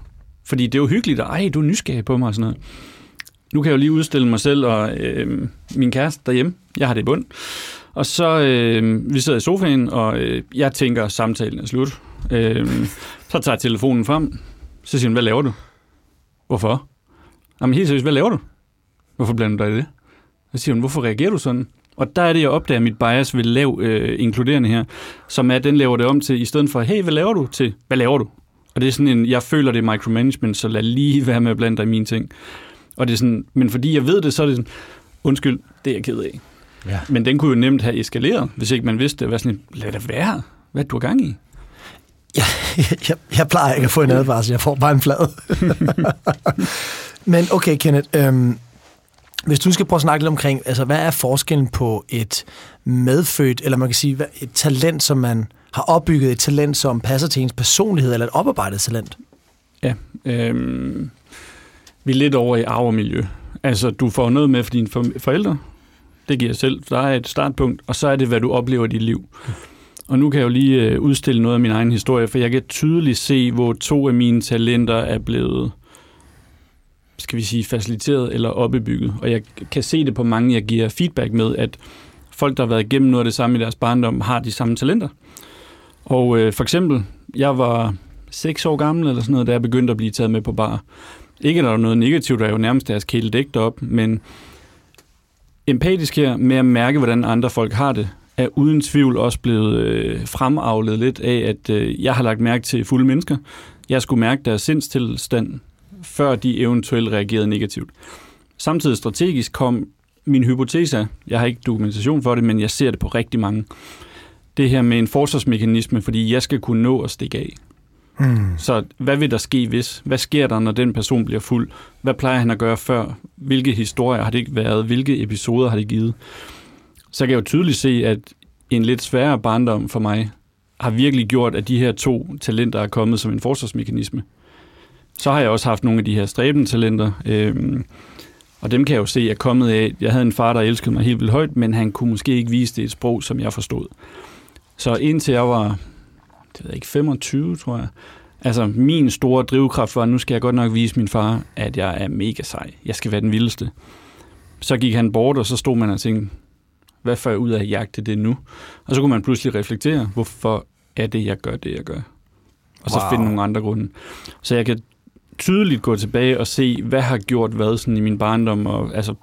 Fordi det er jo hyggeligt, og ej, du er nysgerrig på mig og sådan noget. Nu kan jeg jo lige udstille mig selv og øh, min kæreste derhjemme. Jeg har det i bund. Og så, øh, vi sidder i sofaen, og øh, jeg tænker, samtalen er slut. Øh, så tager jeg telefonen frem. Så siger hun, hvad laver du? Hvorfor? Jamen helt seriøst, hvad laver du? Hvorfor blander du dig i det? Så siger hun, hvorfor reagerer du sådan? Og der er det, jeg opdager mit bias ved lav øh, inkluderende her, som er, at den laver det om til, i stedet for, hey, hvad laver du? Til, hvad laver du? Og det er sådan en, jeg føler, det er micromanagement, så lad lige være med at blande dig i mine ting. Og det er sådan, men fordi jeg ved det, så er det sådan, undskyld, det er jeg ked af. Ja. Men den kunne jo nemt have eskaleret, hvis ikke man vidste det. Hvad sådan, lad det være. Hvad du har gang i? Jeg, jeg, jeg plejer ikke at få en advarsel, jeg får bare en flad. Men okay, Kenneth, øhm, hvis du skal prøve at snakke lidt omkring, altså hvad er forskellen på et medfødt, eller man kan sige, et talent, som man har opbygget, et talent, som passer til ens personlighed, eller et oparbejdet talent? Ja, øhm, vi er lidt over i arv og miljø. Altså, du får noget med for dine forældre. Det giver selv. Der er et startpunkt, og så er det, hvad du oplever i dit liv. Og nu kan jeg jo lige øh, udstille noget af min egen historie, for jeg kan tydeligt se, hvor to af mine talenter er blevet, skal vi sige, faciliteret eller opbygget. Og jeg kan se det på mange, jeg giver feedback med, at folk, der har været igennem noget af det samme i deres barndom, har de samme talenter. Og øh, for eksempel, jeg var 6 år gammel eller sådan noget, da jeg begyndte at blive taget med på bar. Ikke at der er noget negativt, der er jo nærmest deres kæle dækt op, men empatisk her med at mærke, hvordan andre folk har det, er uden tvivl også blevet øh, fremavlet lidt af, at øh, jeg har lagt mærke til fulde mennesker. Jeg skulle mærke deres sindstilstand, før de eventuelt reagerede negativt. Samtidig strategisk kom min hypotese, jeg har ikke dokumentation for det, men jeg ser det på rigtig mange. Det her med en forsvarsmekanisme, fordi jeg skal kunne nå at stikke af. Mm. Så hvad vil der ske hvis? Hvad sker der, når den person bliver fuld? Hvad plejer han at gøre før? Hvilke historier har det ikke været? Hvilke episoder har det givet? Så kan jeg jo tydeligt se, at en lidt sværere barndom for mig har virkelig gjort, at de her to talenter er kommet som en forsvarsmekanisme. Så har jeg også haft nogle af de her stræbende talenter, øhm, og dem kan jeg jo se er kommet af, jeg havde en far, der elskede mig helt vildt højt, men han kunne måske ikke vise det i et sprog, som jeg forstod. Så indtil jeg var det ved jeg ikke, 25, tror jeg. Altså, min store drivkraft var, at nu skal jeg godt nok vise min far, at jeg er mega sej. Jeg skal være den vildeste. Så gik han bort, og så stod man og tænkte, hvad får jeg ud af at jagte det nu? Og så kunne man pludselig reflektere, hvorfor er det, jeg gør det, jeg gør? Og så Wow. finde nogle andre grunde. Så jeg kan tydeligt gå tilbage og se, hvad har gjort hvad sådan i min barndom, og altså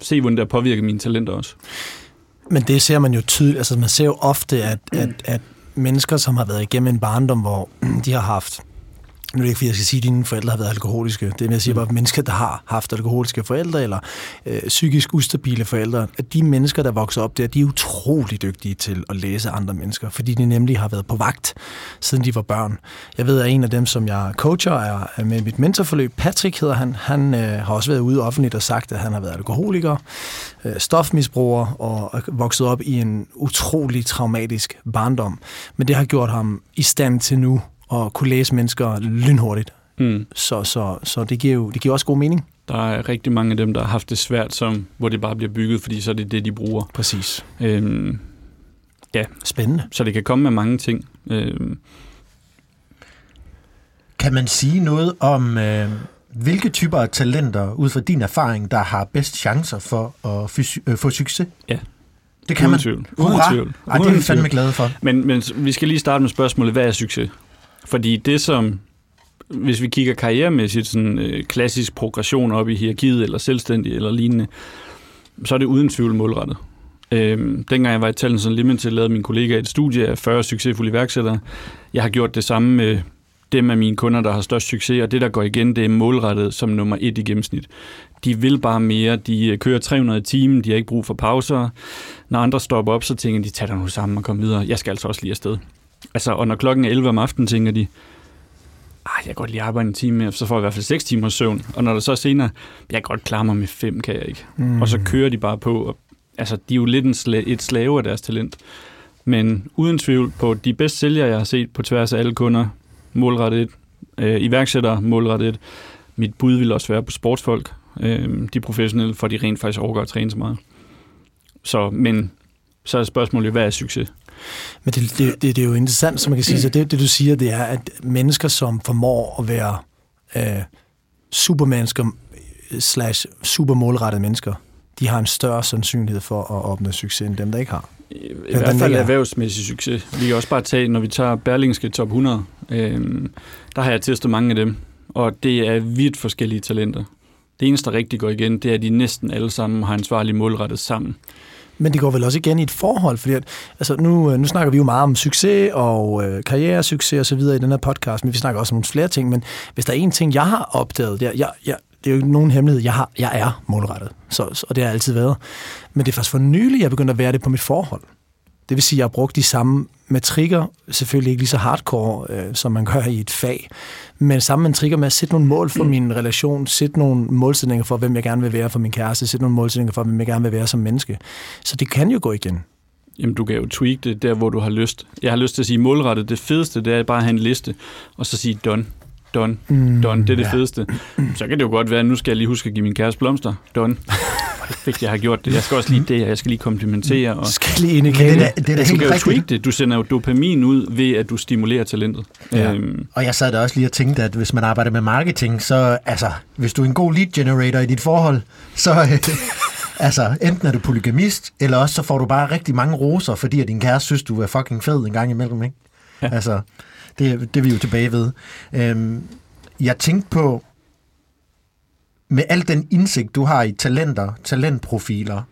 se, hvordan det har påvirket mine talenter også. Men det ser man jo tydeligt, altså man ser jo ofte, at, at, at mennesker, som har været igennem en barndom, hvor de har haft nu er det ikke, fordi jeg skal sige, at dine forældre har været alkoholiske. Det er, jeg siger bare, at mennesker, der har haft alkoholiske forældre, eller øh, psykisk ustabile forældre, at de mennesker, der vokser op der, de er utrolig dygtige til at læse andre mennesker, fordi de nemlig har været på vagt, siden de var børn. Jeg ved, at en af dem, som jeg coacher, er er med mit mentorforløb, Patrick hedder han, han øh, har også været ude offentligt og sagt, at han har været alkoholiker, øh, stofmisbruger og vokset op i en utrolig traumatisk barndom. Men det har gjort ham i stand til nu at kunne læse mennesker lynhurtigt. Mm. Så, så, så det, giver jo det giver også god mening. Der er rigtig mange af dem, der har haft det svært, som, hvor det bare bliver bygget, fordi så er det det, de bruger. Præcis. Øhm, Spændende. så det kan komme med mange ting. Øhm, Kan man sige noget om, øh, hvilke typer af talenter, ud fra din erfaring, der har bedst chancer for at fys- øh, få succes? Ja. Det kan uden man. tvivl. Uden Hurra! tvivl. Ej, det er vi fandme glade for. Men, men vi skal lige starte med spørgsmålet, hvad er succes? Fordi det som, hvis vi kigger karrieremæssigt, sådan øh, klassisk progression op i hierarkiet, eller selvstændig, eller lignende, så er det uden tvivl målrettet. Øhm, dengang jeg var i Talents Unlimited, lavede min kollega et studie af 40 succesfulde iværksættere. Jeg har gjort det samme med dem af mine kunder, der har størst succes, og det, der går igen, det er målrettet som nummer et i gennemsnit. De vil bare mere, de øh, kører 300 i timen, de har ikke brug for pauser. Når andre stopper op, så tænker de, tag dig nu sammen og kom videre. Jeg skal altså også lige afsted. Altså, og når klokken er 11 om aftenen, tænker de, ah, jeg kan godt lige arbejde en time mere, så får jeg i hvert fald 6 timer søvn. Og når der så er senere, jeg kan godt klare mig med 5, kan jeg ikke. Mm. Og så kører de bare på. Og, altså, de er jo lidt en sla- et slave af deres talent. Men uden tvivl på de bedste sælgere, jeg har set på tværs af alle kunder, målrettet, øh, iværksættere målrettet. Mit bud vil også være på sportsfolk, øh, de professionelle, for de rent faktisk overgår at træne så meget. Så, men så er spørgsmålet, hvad er succes? Men det, det, det, det er jo interessant, som man kan sige, så det, det du siger, det er, at mennesker, som formår at være øh, supermennesker slash supermålrettede mennesker, de har en større sandsynlighed for at opnå succes, end dem, der ikke har. I, i hvert fald erhvervsmæssig succes. Vi kan også bare tage, når vi tager Berlingske Top 100, øh, der har jeg testet mange af dem, og det er vidt forskellige talenter. Det eneste, der rigtig går igen, det er, at de næsten alle sammen har ansvarlige målrettet sammen. Men det går vel også igen i et forhold, fordi at, altså nu, øh, nu snakker vi jo meget om succes og øh, karrieresucces og så videre i den her podcast, men vi snakker også om nogle flere ting, men hvis der er en ting, jeg har opdaget, det er, jeg, jeg, det er jo ikke nogen hemmelighed, jeg, har, jeg er målrettet, så, og det har jeg altid været. Men det er først for nylig, jeg begynder at være det på mit forhold. Det vil sige, at jeg har brugt de samme matrikker, selvfølgelig ikke lige så hardcore, øh, som man gør i et fag, men samme matrikker med at sætte nogle mål for min relation, sætte nogle målsætninger for, hvem jeg gerne vil være for min kæreste, sætte nogle målsætninger for, hvem jeg gerne vil være som menneske. Så det kan jo gå igen. Jamen, du kan jo tweak det der, hvor du har lyst. Jeg har lyst til at sige målrettet. Det fedeste, det er bare at have en liste, og så sige done done, mm, done, det er det ja. fedeste. Så kan det jo godt være, at nu skal jeg lige huske at give min kæreste blomster, done. Fik jeg har gjort det. Jeg skal også lige det, jeg skal lige komplimentere. Og skal lige ind i det, det, det, er du kan jo tweak det. Du sender jo dopamin ud ved, at du stimulerer talentet. Ja. Øhm. Og jeg sad der også lige og tænkte, at hvis man arbejder med marketing, så altså, hvis du er en god lead generator i dit forhold, så altså, enten er du polygamist, eller også så får du bare rigtig mange roser, fordi at din kæreste synes, du er fucking fed en gang imellem, ikke? Ja. Altså, det, det er vi jo tilbage ved. Øhm, jeg tænkte på, med al den indsigt, du har i talenter, talentprofiler,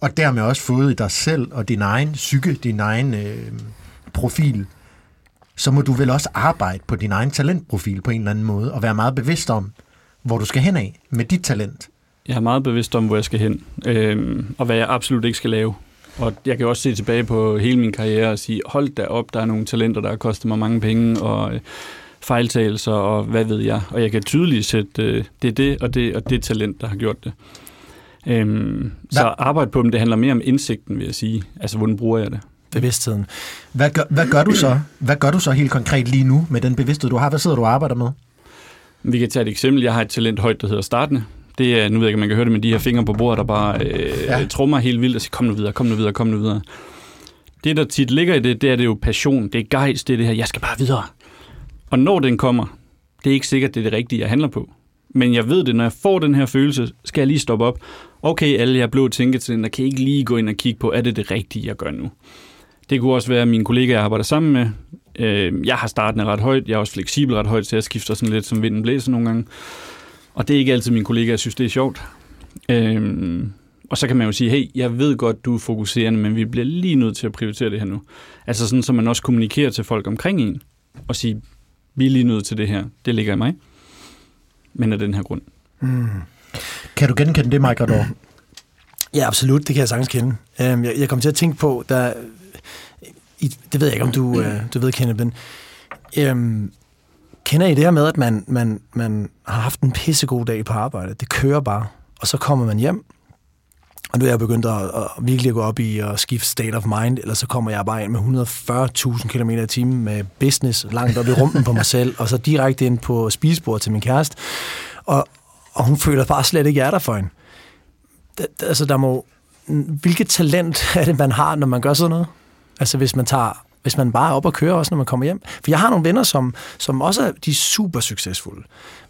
og dermed også fået i dig selv og din egen psyke, din egen øh, profil, så må du vel også arbejde på din egen talentprofil på en eller anden måde, og være meget bevidst om, hvor du skal hen af med dit talent. Jeg er meget bevidst om, hvor jeg skal hen, øh, og hvad jeg absolut ikke skal lave. Og jeg kan også se tilbage på hele min karriere og sige, hold da op, der er nogle talenter, der har kostet mig mange penge, og øh, fejltagelser, og hvad ved jeg. Og jeg kan tydeligt sætte, øh, det er det, og det, og det talent, der har gjort det. Øhm, så arbejde på dem, det handler mere om indsigten, vil jeg sige. Altså, hvordan bruger jeg det? Bevidstheden. Hvad gør, hvad gør du så? Hvad gør du så helt konkret lige nu med den bevidsthed, du har? Hvad sidder du og arbejder med? Vi kan tage et eksempel. Jeg har et talent højt, der hedder startende. Det er, nu ved jeg ikke, om man kan høre det, med de her fingre på bordet, der bare øh, ja. trummer helt vildt og siger, kom nu videre, kom nu videre, kom nu videre. Det, der tit ligger i det, det er det jo passion, det er gejst, det er det her, jeg skal bare videre. Og når den kommer, det er ikke sikkert, det er det rigtige, jeg handler på. Men jeg ved det, når jeg får den her følelse, skal jeg lige stoppe op. Okay, alle jeg blå tænketænder kan ikke lige gå ind og kigge på, er det det rigtige, jeg gør nu? Det kunne også være mine kollegaer, jeg arbejder sammen med. Øh, jeg har startende ret højt, jeg er også fleksibel ret højt, så jeg skifter sådan lidt, som vinden blæser nogle gange. Og det er ikke altid mine kollegaer synes, det er sjovt. Øhm, og så kan man jo sige, hey, jeg ved godt, du er fokuserende, men vi bliver lige nødt til at prioritere det her nu. Altså sådan, så man også kommunikerer til folk omkring en, og sige, vi er lige nødt til det her. Det ligger i mig, men af den her grund. Mm. Kan du genkende det, Mike Rador? Ja, absolut. Det kan jeg sagtens kende. Øhm, jeg, jeg kom til at tænke på, der, det ved jeg ikke, om du, øh, du ved, Kenneth, men øhm, Kender I det her med, at man, man, man har haft en pissegod dag på arbejde? Det kører bare, og så kommer man hjem, og nu er jeg begyndt at, at virkelig gå op i at skifte state of mind, eller så kommer jeg bare ind med 140.000 km i timen med business langt op i rumpen på mig selv, og så direkte ind på spisebordet til min kæreste. Og, og hun føler bare slet ikke, at jeg er der for hende. Altså, der må... Hvilket talent er det, man har, når man gør sådan noget? Altså, hvis man tager hvis man bare er op og kører også, når man kommer hjem. For jeg har nogle venner, som, som også er, de er super succesfulde,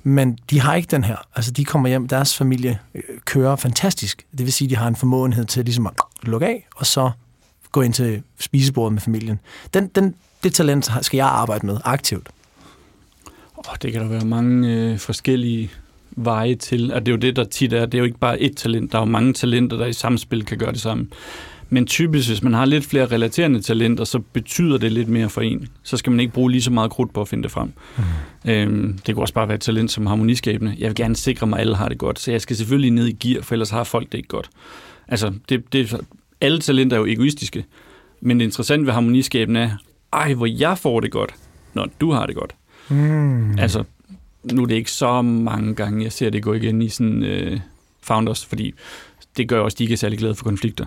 men de har ikke den her. Altså, de kommer hjem, deres familie øh, kører fantastisk. Det vil sige, de har en formåenhed til ligesom at lukke af, og så gå ind til spisebordet med familien. Den, den, det talent skal jeg arbejde med aktivt. Oh, det kan der være mange øh, forskellige veje til, og det er jo det, der tit er, det er jo ikke bare et talent, der er jo mange talenter, der i samspil kan gøre det samme. Men typisk, hvis man har lidt flere relaterende talenter, så betyder det lidt mere for en. Så skal man ikke bruge lige så meget krudt på at finde det frem. Mm. Øhm, det kunne også bare være et talent som harmoniskabende. Jeg vil gerne sikre mig, at alle har det godt, så jeg skal selvfølgelig ned i gear, for ellers har folk det ikke godt. Altså, det, det, alle talenter er jo egoistiske, men det interessante ved harmoniskabende er, ej, hvor jeg får det godt, når du har det godt. Mm. Altså, nu er det ikke så mange gange, jeg ser det gå igen i sådan øh, founders, fordi det gør også, de ikke er særlig glade for konflikter.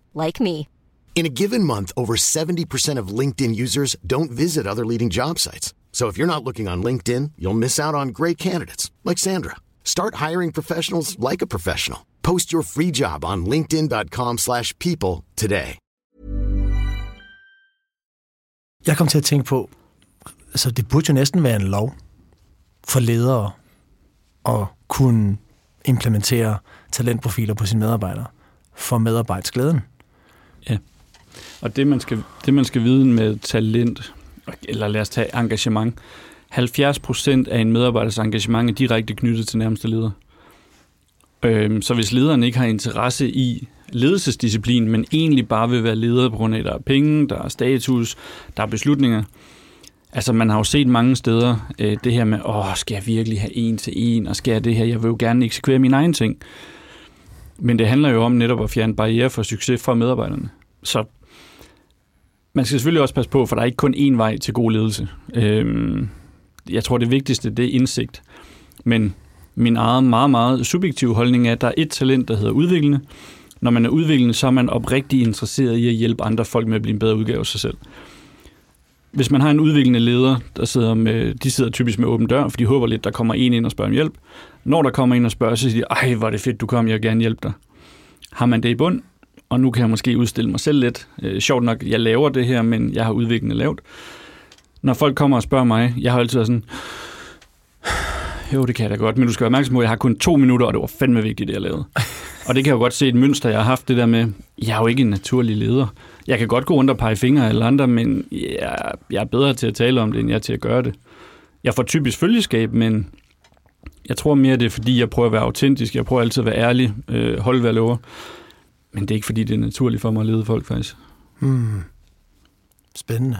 like me. In a given month, over 70% of LinkedIn users don't visit other leading job sites. So if you're not looking on LinkedIn, you'll miss out on great candidates like Sandra. Start hiring professionals like a professional. Post your free job on linkedin.com/people slash people today. Jeg kom til at tænke på, altså det burde jo næsten være en lov for ledere at kunne implementere talentprofiler på sine medarbejdere for medarbejdsglæden. Ja. Og det man, skal, det, man skal vide med talent, eller lad os tage engagement, 70% af en medarbejders engagement er direkte knyttet til nærmeste leder. Øhm, så hvis lederen ikke har interesse i ledelsesdisciplin, men egentlig bare vil være leder på grund af, at der er penge, der er status, der er beslutninger. Altså man har jo set mange steder øh, det her med, åh, skal jeg virkelig have en til en, og skal jeg det her, jeg vil jo gerne eksekvere mine egne ting. Men det handler jo om netop at fjerne barriere for succes fra medarbejderne. Så man skal selvfølgelig også passe på, for der er ikke kun én vej til god ledelse. Øhm, jeg tror, det vigtigste, det er indsigt. Men min egen meget, meget subjektive holdning er, at der er et talent, der hedder udviklende. Når man er udviklende, så er man oprigtig interesseret i at hjælpe andre folk med at blive en bedre udgave af sig selv. Hvis man har en udviklende leder, der sidder med, de sidder typisk med åben dør, for de håber lidt, der kommer en ind og spørger om hjælp. Når der kommer en og spørger, så siger de, ej, hvor er det fedt, du kom, jeg vil gerne hjælpe dig. Har man det i bund, og nu kan jeg måske udstille mig selv lidt. Øh, sjovt nok, jeg laver det her, men jeg har udviklende lavt. Når folk kommer og spørger mig, jeg har altid været sådan, jo, det kan jeg da godt, men du skal være opmærksom på, at jeg har kun to minutter, og det var fandme vigtigt, det jeg lavede. Og det kan jeg jo godt se et mønster, jeg har haft det der med, jeg er jo ikke en naturlig leder. Jeg kan godt gå rundt og pege fingre eller andre, men jeg, jeg er bedre til at tale om det, end jeg er til at gøre det. Jeg får typisk følgeskab, men jeg tror mere, det er, fordi jeg prøver at være autentisk. Jeg prøver altid at være ærlig, øh, holde hvad jeg lover. Men det er ikke, fordi det er naturligt for mig at lede folk, faktisk. Hmm. Spændende.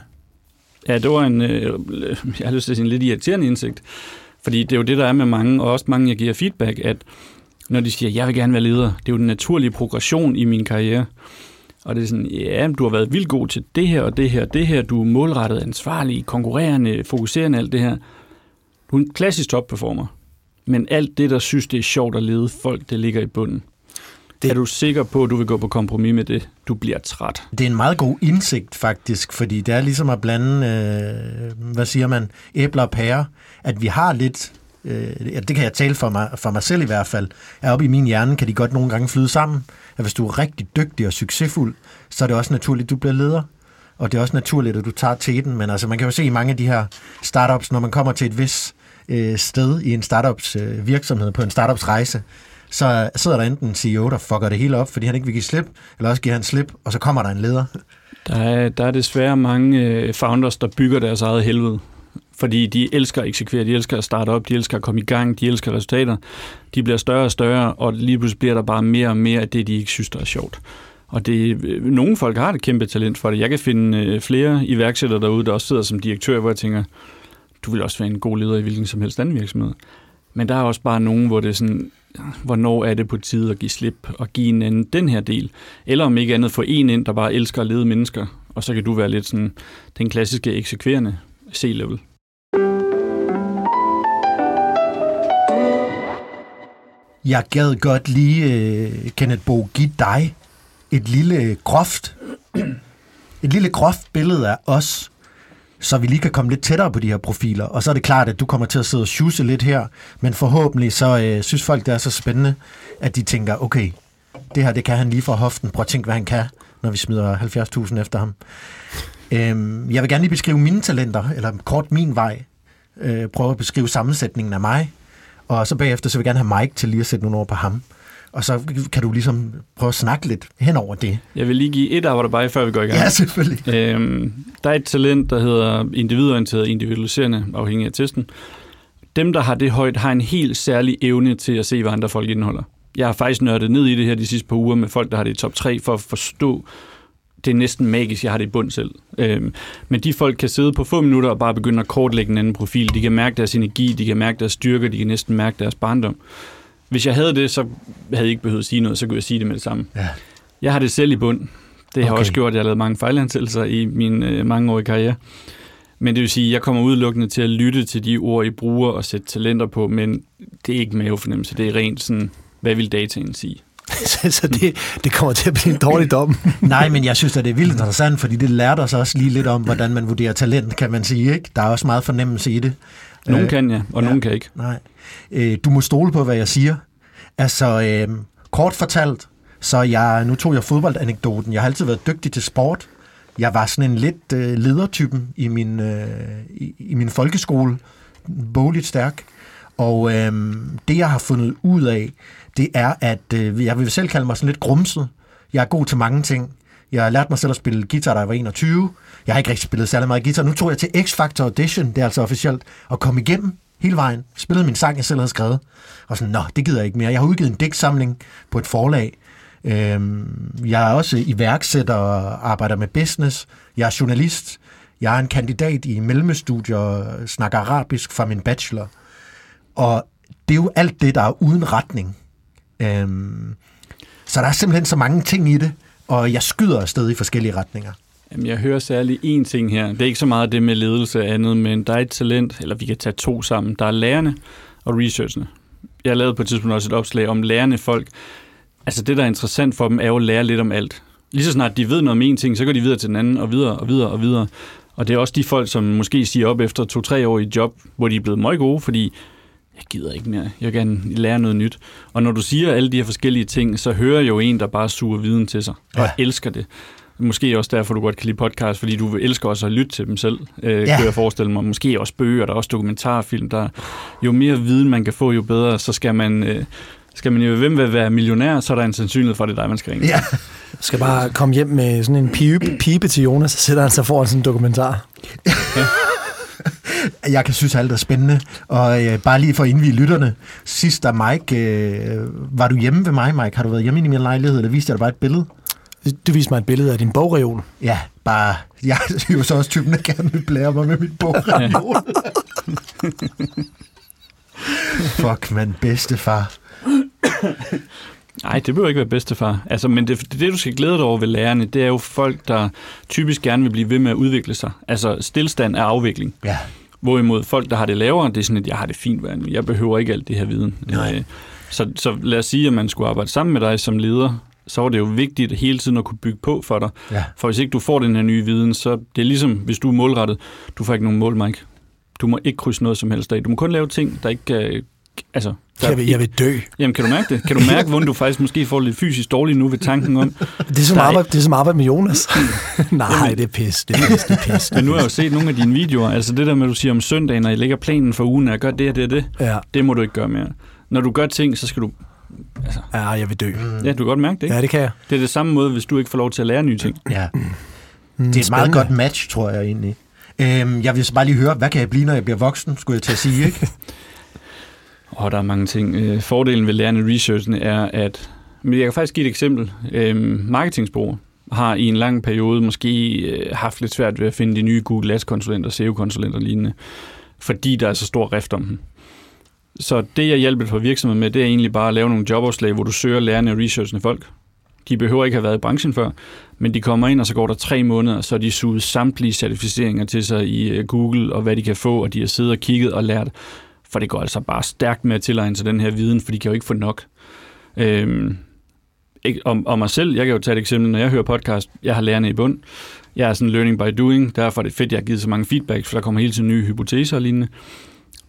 Ja, det var en, øh, jeg har lyst til at sige, en lidt irriterende indsigt. Fordi det er jo det, der er med mange, og også mange, jeg giver feedback, at når de siger, jeg vil gerne være leder, det er jo den naturlige progression i min karriere. Og det er sådan, ja, du har været vildt god til det her og det her og det her. Du er målrettet ansvarlig, konkurrerende, fokuserende, alt det her. Du er en klassisk topperformer. Men alt det, der synes, det er sjovt at lede folk, det ligger i bunden. Det... Er du sikker på, at du vil gå på kompromis med det? Du bliver træt. Det er en meget god indsigt faktisk, fordi det er ligesom at blande, øh, hvad siger man, æbler og pærer, at vi har lidt, øh, det kan jeg tale for mig, for mig selv i hvert fald, er oppe i min hjerne, kan de godt nogle gange flyde sammen, at hvis du er rigtig dygtig og succesfuld, så er det også naturligt, at du bliver leder. Og det er også naturligt, at du tager teten, men altså man kan jo se i mange af de her startups, når man kommer til et vis øh, sted i en startups øh, virksomhed, på en startups rejse, så øh, sidder der enten en CEO, der fucker det hele op, fordi han ikke vil give slip, eller også giver han slip, og så kommer der en leder. Der er, der er desværre mange øh, founders, der bygger deres eget helvede. Fordi de elsker at eksekvere, de elsker at starte op, de elsker at komme i gang, de elsker resultater. De bliver større og større, og lige pludselig bliver der bare mere og mere af det, de ikke synes, der er sjovt. Og det, øh, nogle folk har et kæmpe talent for det. Jeg kan finde øh, flere iværksættere derude, der også sidder som direktør, hvor jeg tænker, du vil også være en god leder i hvilken som helst anden virksomhed. Men der er også bare nogen, hvor det er sådan, hvornår er det på tide at give slip og give en anden den her del. Eller om ikke andet få en ind, der bare elsker at lede mennesker, og så kan du være lidt sådan den klassiske eksekverende C-level. Jeg gad godt lige, øh, Kenneth Bo, give dig et lille groft, et lille groft billede af os, så vi lige kan komme lidt tættere på de her profiler. Og så er det klart, at du kommer til at sidde og sjuse lidt her, men forhåbentlig så øh, synes folk, det er så spændende, at de tænker, okay, det her, det kan han lige fra hoften. Prøv at tænke, hvad han kan, når vi smider 70.000 efter ham. Øhm, jeg vil gerne lige beskrive mine talenter, eller kort min vej. Øh, prøve at beskrive sammensætningen af mig. Og så bagefter, så vil jeg gerne have Mike til lige at sætte nogle ord på ham. Og så kan du ligesom prøve at snakke lidt hen over det. Jeg vil lige give et arbejde før vi går i gang. Ja, selvfølgelig. Øhm, der er et talent, der hedder individorienteret individualiserende, afhængig af testen. Dem, der har det højt, har en helt særlig evne til at se, hvad andre folk indeholder. Jeg har faktisk nørdet ned i det her de sidste par uger med folk, der har det i top 3, for at forstå, det er næsten magisk, jeg har det i bund selv. Øhm, men de folk kan sidde på få minutter og bare begynde at kortlægge en anden profil. De kan mærke deres energi, de kan mærke deres styrke, de kan næsten mærke deres barndom. Hvis jeg havde det, så havde jeg ikke behøvet at sige noget, så kunne jeg sige det med det samme. Ja. Jeg har det selv i bund. Det har Okay. også gjort, at jeg har lavet mange fejlansættelser i min øh, mangeårige karriere. Men det vil sige, at jeg kommer udelukkende til at lytte til de ord, I bruger og sætte talenter på, men det er ikke mavefornemmelse. Det er rent sådan, hvad vil dataen sige? Så så det, det kommer til at blive en dårlig dom. Nej, men jeg synes, at det er vildt interessant, fordi det lærte os også lige lidt om, hvordan man vurderer talent, kan man sige. Ikke? Der er også meget fornemmelse i det. Nogen Øh, kan ja, og ja. nogen kan ikke. Nej. Øh, du må stole på, hvad jeg siger. Altså, øh, kort fortalt, så jeg, nu tog jeg fodboldanekdoten. Jeg har altid været dygtig til sport. Jeg var sådan en lidt øh, ledertypen i min, øh, i, i min folkeskole. Bogligt stærk. Og øh, det, jeg har fundet ud af, det er, at øh, jeg vil selv kalde mig sådan lidt grumset. Jeg er god til mange ting. Jeg har lært mig selv at spille guitar, da jeg var 21. Jeg har ikke rigtig spillet særlig meget guitar. Nu tog jeg til X-Factor Audition, det er altså officielt, og kom igennem hele vejen. Spillede min sang, jeg selv havde skrevet. Og sådan, nå, det gider jeg ikke mere. Jeg har udgivet en digtsamling på et forlag. Øhm, jeg er også iværksætter og arbejder med business. Jeg er journalist. Jeg er en kandidat i mellemstudier og snakker arabisk fra min bachelor. Og det er jo alt det, der er uden retning. Øhm, så der er simpelthen så mange ting i det, og jeg skyder afsted i forskellige retninger. Jamen, jeg hører særlig én ting her. Det er ikke så meget det med ledelse og andet, men der er et talent, eller vi kan tage to sammen. Der er lærerne og researcherne. Jeg lavede på et tidspunkt også et opslag om lærende folk. Altså det, der er interessant for dem, er jo at lære lidt om alt. Lige så snart de ved noget om en ting, så går de videre til den anden, og videre og videre og videre. Og det er også de folk, som måske siger op efter to-tre år i et job, hvor de er blevet meget gode, fordi jeg gider ikke mere. Jeg vil gerne lære noget nyt. Og når du siger alle de her forskellige ting, så hører jeg jo en, der bare suger viden til sig, og Ja. elsker det. Måske også derfor, du godt kan lide podcast, fordi du elsker også at lytte til dem selv, øh, Ja. ja. kan jeg forestille mig. Måske også bøger, der er også dokumentarfilm. Der, jo mere viden man kan få, jo bedre. Så skal man, øh, skal man jo hvem vil være millionær, så er der en sandsynlighed for, at det er dig, man skal ringe. Ja, skal bare komme hjem med sådan en pipe, pipe til Jonas, så sætter han sig foran sådan en dokumentar. Jeg kan synes, alt er spændende. Og øh, bare lige for at indvige lytterne. Sidst da Mike, øh, var du hjemme ved mig, Mike? Har du været hjemme i min lejlighed, eller viste jeg dig bare et billede? Du viste mig et billede af din bogreol. Ja, bare... Jeg er jo så også typen, der gerne vil blære mig med mit bogreol. Fuck, man, bedstefar. Nej, det behøver ikke være bedstefar. Altså, men det, det, det, du skal glæde dig over ved lærerne, det er jo folk, der typisk gerne vil blive ved med at udvikle sig. Altså, stillstand er afvikling. Ja, Hvorimod folk, der har det lavere, det er sådan, at jeg har det fint, hvad jeg behøver ikke alt det her viden. Nej. Øh, Så, så lad os sige, at man skulle arbejde sammen med dig som leder, så var det jo vigtigt hele tiden at kunne bygge på for dig. ja. For hvis ikke du får den her nye viden, så det er ligesom, hvis du er målrettet, du får ikke nogen mål, Mike. Du må ikke krydse noget som helst af. Du må kun lave ting, der ikke kan... Altså, der, Jeg vil, jeg vil dø. Jamen, kan du mærke det? Kan du mærke, hvordan du faktisk måske får lidt fysisk dårligt nu ved tanken om... Det er som, Der er- arbejde, det er som arbejde med Jonas. Nej, det er pis. Det er pis, det er pis. Men nu har jeg jo set nogle af dine videoer. Altså det der med, at du siger om søndagen, når I lægger planen for ugen, at jeg gør det og det og det, Ja, det må du ikke gøre mere. Når du gør ting, så skal du... ja, jeg vil dø. Ja, du kan godt mærke det, ikke? Ja, det kan jeg. Det er det samme måde, hvis du ikke får lov til at lære nye ting. ja. Mm, Det er et meget spændende. godt match, tror jeg egentlig. Øhm, jeg vil så bare lige høre, hvad kan jeg blive, når jeg bliver voksen, skulle jeg til at sige, ikke? Og der er mange ting. Øh, Fordelen ved lærende researchen er, at... Men jeg kan faktisk give et eksempel. Øhm, marketingsbureauer har i en lang periode måske øh, haft lidt svært ved at finde de nye Google Ads-konsulenter, SEO-konsulenter og lignende, fordi der er så stor rift om dem. Så det, jeg hjælper for virksomheder med, det er egentlig bare at lave nogle jobopslag, hvor du søger lærende og researchende folk. De behøver ikke have været i branchen før, men de kommer ind, og så går der tre måneder, så er de suget samtlige certificeringer til sig i øh, Google, og hvad de kan få, og de har siddet og kigget og lært. For det går altså bare stærkt med at tilegne sig den her viden, for de kan jo ikke få nok. Øhm, ikke, om, om mig selv, jeg kan jo tage et eksempel, når jeg hører podcast, jeg har lærerne i bund, jeg er sådan learning by doing, derfor er det fedt, jeg har givet så mange feedbacks, for der kommer hele tiden nye hypoteser og lignende.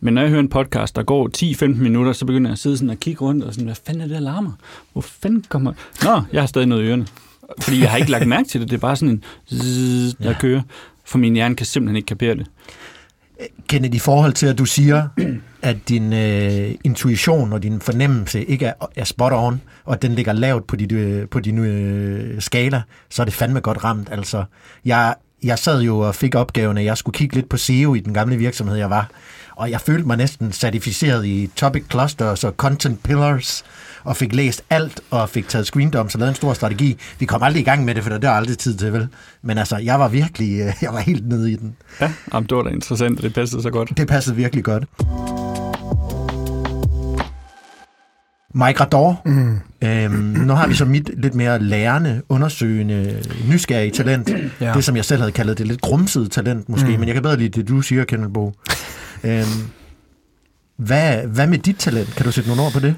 Men når jeg hører en podcast, der går 10-15 minutter, så begynder jeg at sidde sådan og kigge rundt og sådan, hvad fanden er det, der larmer? Hvor fanden kommer... Nå, jeg har stadig noget i ørerne. Fordi jeg har ikke lagt mærke til det. Det er bare sådan en zzz, der ja. kører. For min hjerne kan simpelthen ikke kapere det. Kenneth, i forhold til, at du siger, at din øh, intuition og din fornemmelse ikke er, er spot on, og at den ligger lavt på, din, øh, på din øh, skala, så er det fandme godt ramt. Altså, jeg, jeg sad jo og fik opgaven, at jeg skulle kigge lidt på SEO i den gamle virksomhed, jeg var. Og jeg følte mig næsten certificeret i topic clusters og content pillars, og fik læst alt, og fik taget screendoms og lavet en stor strategi. Vi kom aldrig i gang med det, for det er aldrig tid til, vel? Men altså, jeg var virkelig, øh, jeg var helt nede i den. Ja, jamen, det var da interessant, og det passede så godt. Det passede virkelig godt. Mike Rador, mm. øhm, nu har vi så mit lidt mere lærende, undersøgende, nysgerrige talent. Ja. Det, som jeg selv havde kaldet det lidt grumsede talent måske, mm. men jeg kan bedre lide det, du siger, Kenneth Bo. øhm, hvad, hvad med dit talent? Kan du sætte nogle ord på det?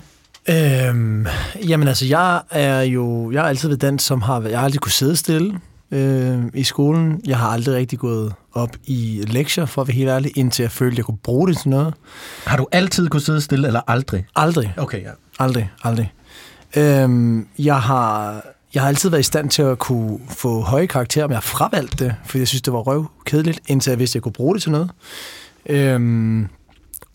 Øhm, jamen altså, jeg er jo, jeg har altid været den, som har, jeg har aldrig kunne sidde stille øh, i skolen. Jeg har aldrig rigtig gået op i lektier, for at være helt ærlig, indtil jeg følte, at jeg kunne bruge det til noget. Har du altid kunne sidde stille, eller aldrig? Aldrig. Okay, ja. Aldrig, aldrig. Øhm, jeg har jeg har altid været i stand til at kunne få høje karakterer, men jeg har fravalgt det, fordi jeg synes, det var røv kedeligt, indtil jeg vidste, at jeg kunne bruge det til noget. Øhm,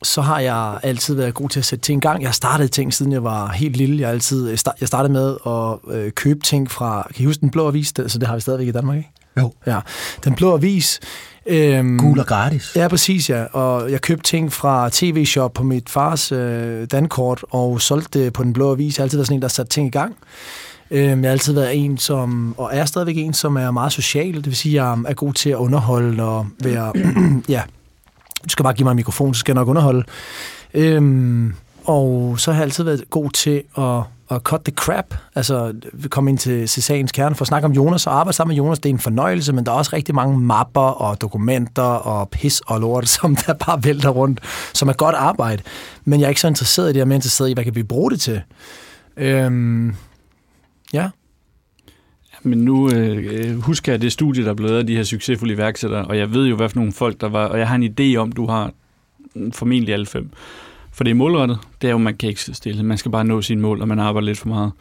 så har jeg altid været god til at sætte ting i gang. Jeg har startet ting, siden jeg var helt lille. Jeg, altid, jeg startede med at øh, købe ting fra, kan I huske den blå avis? Så det har vi stadigvæk i Danmark, ikke? Jo. Ja. Den blå avis. Øhm, Gul og gratis. Ja, præcis, ja. Og jeg købte ting fra TV-shop på mit fars øh, dankort, og solgte det på den blå avis. Jeg har altid været sådan en, der satte ting i gang. Øhm, jeg har altid været en, som, og er stadigvæk en, som er meget social. Det vil sige, at jeg er god til at underholde og være, ja, du skal bare give mig en mikrofon, så skal jeg nok underholde. Øhm, og så har jeg altid været god til at, at cut the crap, altså vi komme ind til, til sagens kerne for at snakke om Jonas og arbejde sammen med Jonas. Det er en fornøjelse, men der er også rigtig mange mapper og dokumenter og pis og lort, som der bare vælter rundt, som er godt arbejde. Men jeg er ikke så interesseret i det, jeg er mere interesseret i, hvad kan vi bruge det til. Øhm, ja. Men nu øh, øh, husker jeg det studie, der blev af de her succesfulde iværksættere, og jeg ved jo, hvad for nogle folk der var, og jeg har en idé om, du har formentlig alle fem. For det er målrettet, det er jo, man kan ikke sidde stille. Man skal bare nå sine mål, og man arbejder lidt for meget.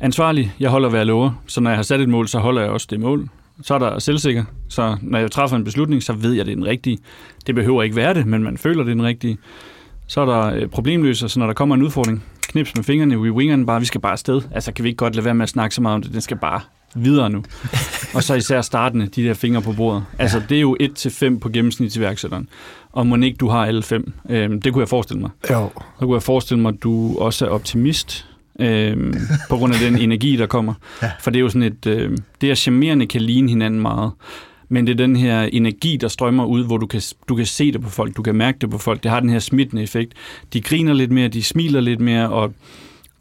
Ansvarlig, jeg holder hvad jeg lover, så når jeg har sat et mål, så holder jeg også det mål. Så er der selvsikker, så når jeg træffer en beslutning, så ved jeg, det er den rigtige. Det behøver ikke være det, men man føler, det er den rigtige. Så er der øh, problemløser, så når der kommer en udfordring, knips med fingrene, we winger den bare, vi skal bare afsted. Altså kan vi ikke godt lade være med at snakke så meget om det, den skal bare videre nu. og så især startende, de der fingre på bordet. Altså, det er jo 1-5 på gennemsnitsiværksætteren. Og må ikke du har alle fem. Øhm, det kunne jeg forestille mig. Jo. Så kunne jeg forestille mig, at du også er optimist. Øhm, på grund af den energi, der kommer. Ja. For det er jo sådan et... Øh, det er charmerende kan ligne hinanden meget. Men det er den her energi, der strømmer ud, hvor du kan, du kan se det på folk, du kan mærke det på folk. Det har den her smittende effekt. De griner lidt mere, de smiler lidt mere, og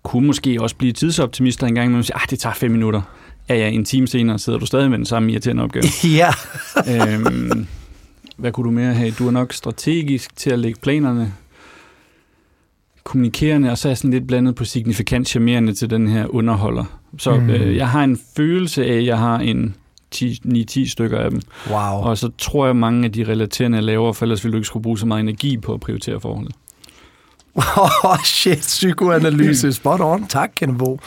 kunne måske også blive tidsoptimister en gang, men man siger, ah, det tager fem minutter ja, ja, en time senere sidder du stadig med den samme irriterende opgave. ja. øhm, hvad kunne du mere have? Du er nok strategisk til at lægge planerne, kommunikerende, og så er jeg sådan lidt blandet på signifikant charmerende til den her underholder. Så mm. øh, jeg har en følelse af, at jeg har en 9-10 stykker af dem. Wow. Og så tror jeg, mange af de relaterende er lavere, for ellers ville du ikke skulle bruge så meget energi på at prioritere forholdet. Oh, shit, psykoanalyse. Spot on. Tak, Kennebo.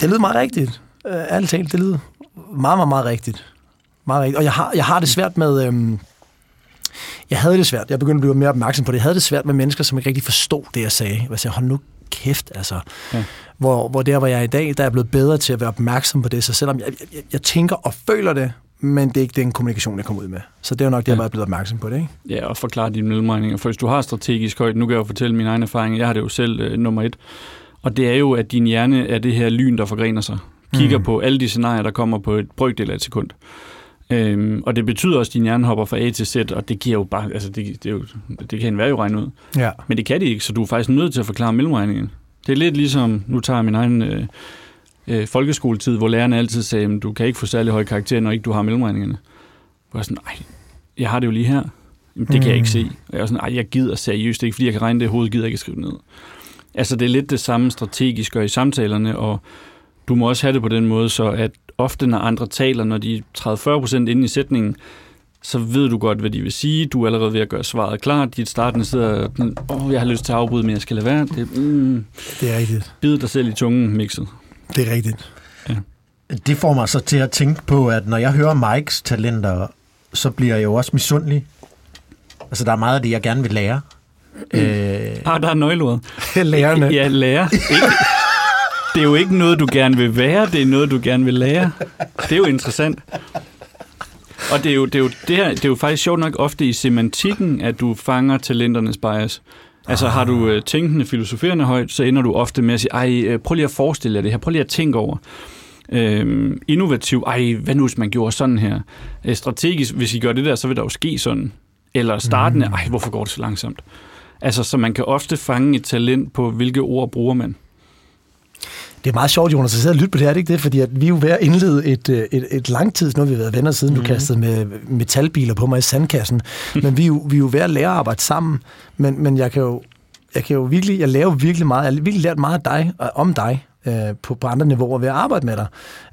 Det lyder meget rigtigt. Øh, ærligt talt, det lyder meget, meget, meget rigtigt. Meget rigtigt. Og jeg har, jeg har det svært med... Øhm, jeg havde det svært. Jeg begyndte at blive mere opmærksom på det. Jeg havde det svært med mennesker, som ikke rigtig forstod det, jeg sagde. Jeg sagde, hold nu kæft, altså. Ja. Hvor, hvor der, hvor jeg er i dag, der er jeg blevet bedre til at være opmærksom på det. Så selvom jeg, jeg, jeg tænker og føler det, men det er ikke den kommunikation, jeg kommer ud med. Så det er jo nok det, ja. jeg er blevet opmærksom på det, ikke? Ja, og forklare dine mellemregninger. For hvis du har strategisk højt, nu kan jeg jo fortælle min egen erfaring, jeg har det jo selv øh, nummer et, og det er jo, at din hjerne er det her lyn, der forgrener sig. Kigger mm. på alle de scenarier, der kommer på et brøkdel af et sekund. Øhm, og det betyder også, at din hjerne hopper fra A til Z, og det giver jo bare, altså det, det, er jo, det kan enhver jo regne ud. Ja. Men det kan de ikke, så du er faktisk nødt til at forklare mellemregningen. Det er lidt ligesom, nu tager jeg min egen øh, øh, folkeskoletid, hvor lærerne altid sagde, at du kan ikke få særlig høje karakterer, når ikke du har mellemregningerne. Hvor jeg sådan, nej, jeg har det jo lige her. Jamen, det mm. kan jeg ikke mm. se. Og jeg er sådan, nej, jeg gider seriøst ikke, fordi jeg kan regne det hovedet, gider jeg ikke skrive ned. Altså, det er lidt det samme strategisk gør i samtalerne, og du må også have det på den måde, så at ofte når andre taler, når de er 30-40% inde i sætningen, så ved du godt, hvad de vil sige. Du er allerede ved at gøre svaret klart. Dit startende sidder, åh, oh, jeg har lyst til at afbryde, men jeg skal lade være. Det, mm, Det er rigtigt. bid dig selv i tungen mixet. Det er rigtigt. Det får mig så til at tænke på, at når jeg hører Mikes talenter, så bliver jeg jo også misundelig. Altså, der er meget af det, jeg gerne vil lære. Øh, Ah, der er nøgleordet. Lærerne. Ja, lære. Ikke, det er jo ikke noget, du gerne vil være, det er noget, du gerne vil lære. Det er jo interessant. Og det er jo, det er jo, det her, det er jo faktisk sjovt nok ofte i semantikken, at du fanger talenternes bias. Altså har du øh, tænkende, filosoferende højt, så ender du ofte med at sige, ej, øh, prøv lige at forestille dig det her, prøv lige at tænke over. Øhm, innovativ, ej, hvad nu hvis man gjorde sådan her? Øh, strategisk, hvis I gør det der, så vil der jo ske sådan. Eller startende, ej, hvorfor går det så langsomt? Altså, så man kan ofte fange et talent på, hvilke ord bruger man. Det er meget sjovt, Jonas, at sidde og lytte på det her, er det ikke det? Fordi at vi er jo ved at indlede et, øh, et, et langtids, nu har vi været venner siden, mm. du kastede med metalbiler på mig i sandkassen, men vi er, jo, vi er jo ved at lære at arbejde sammen, men, men jeg kan jo, jeg kan jo virkelig, jeg lærer jo virkelig meget, jeg har virkelig lært meget af dig, øh, om dig, øh, på, på andre niveauer ved at arbejde med dig.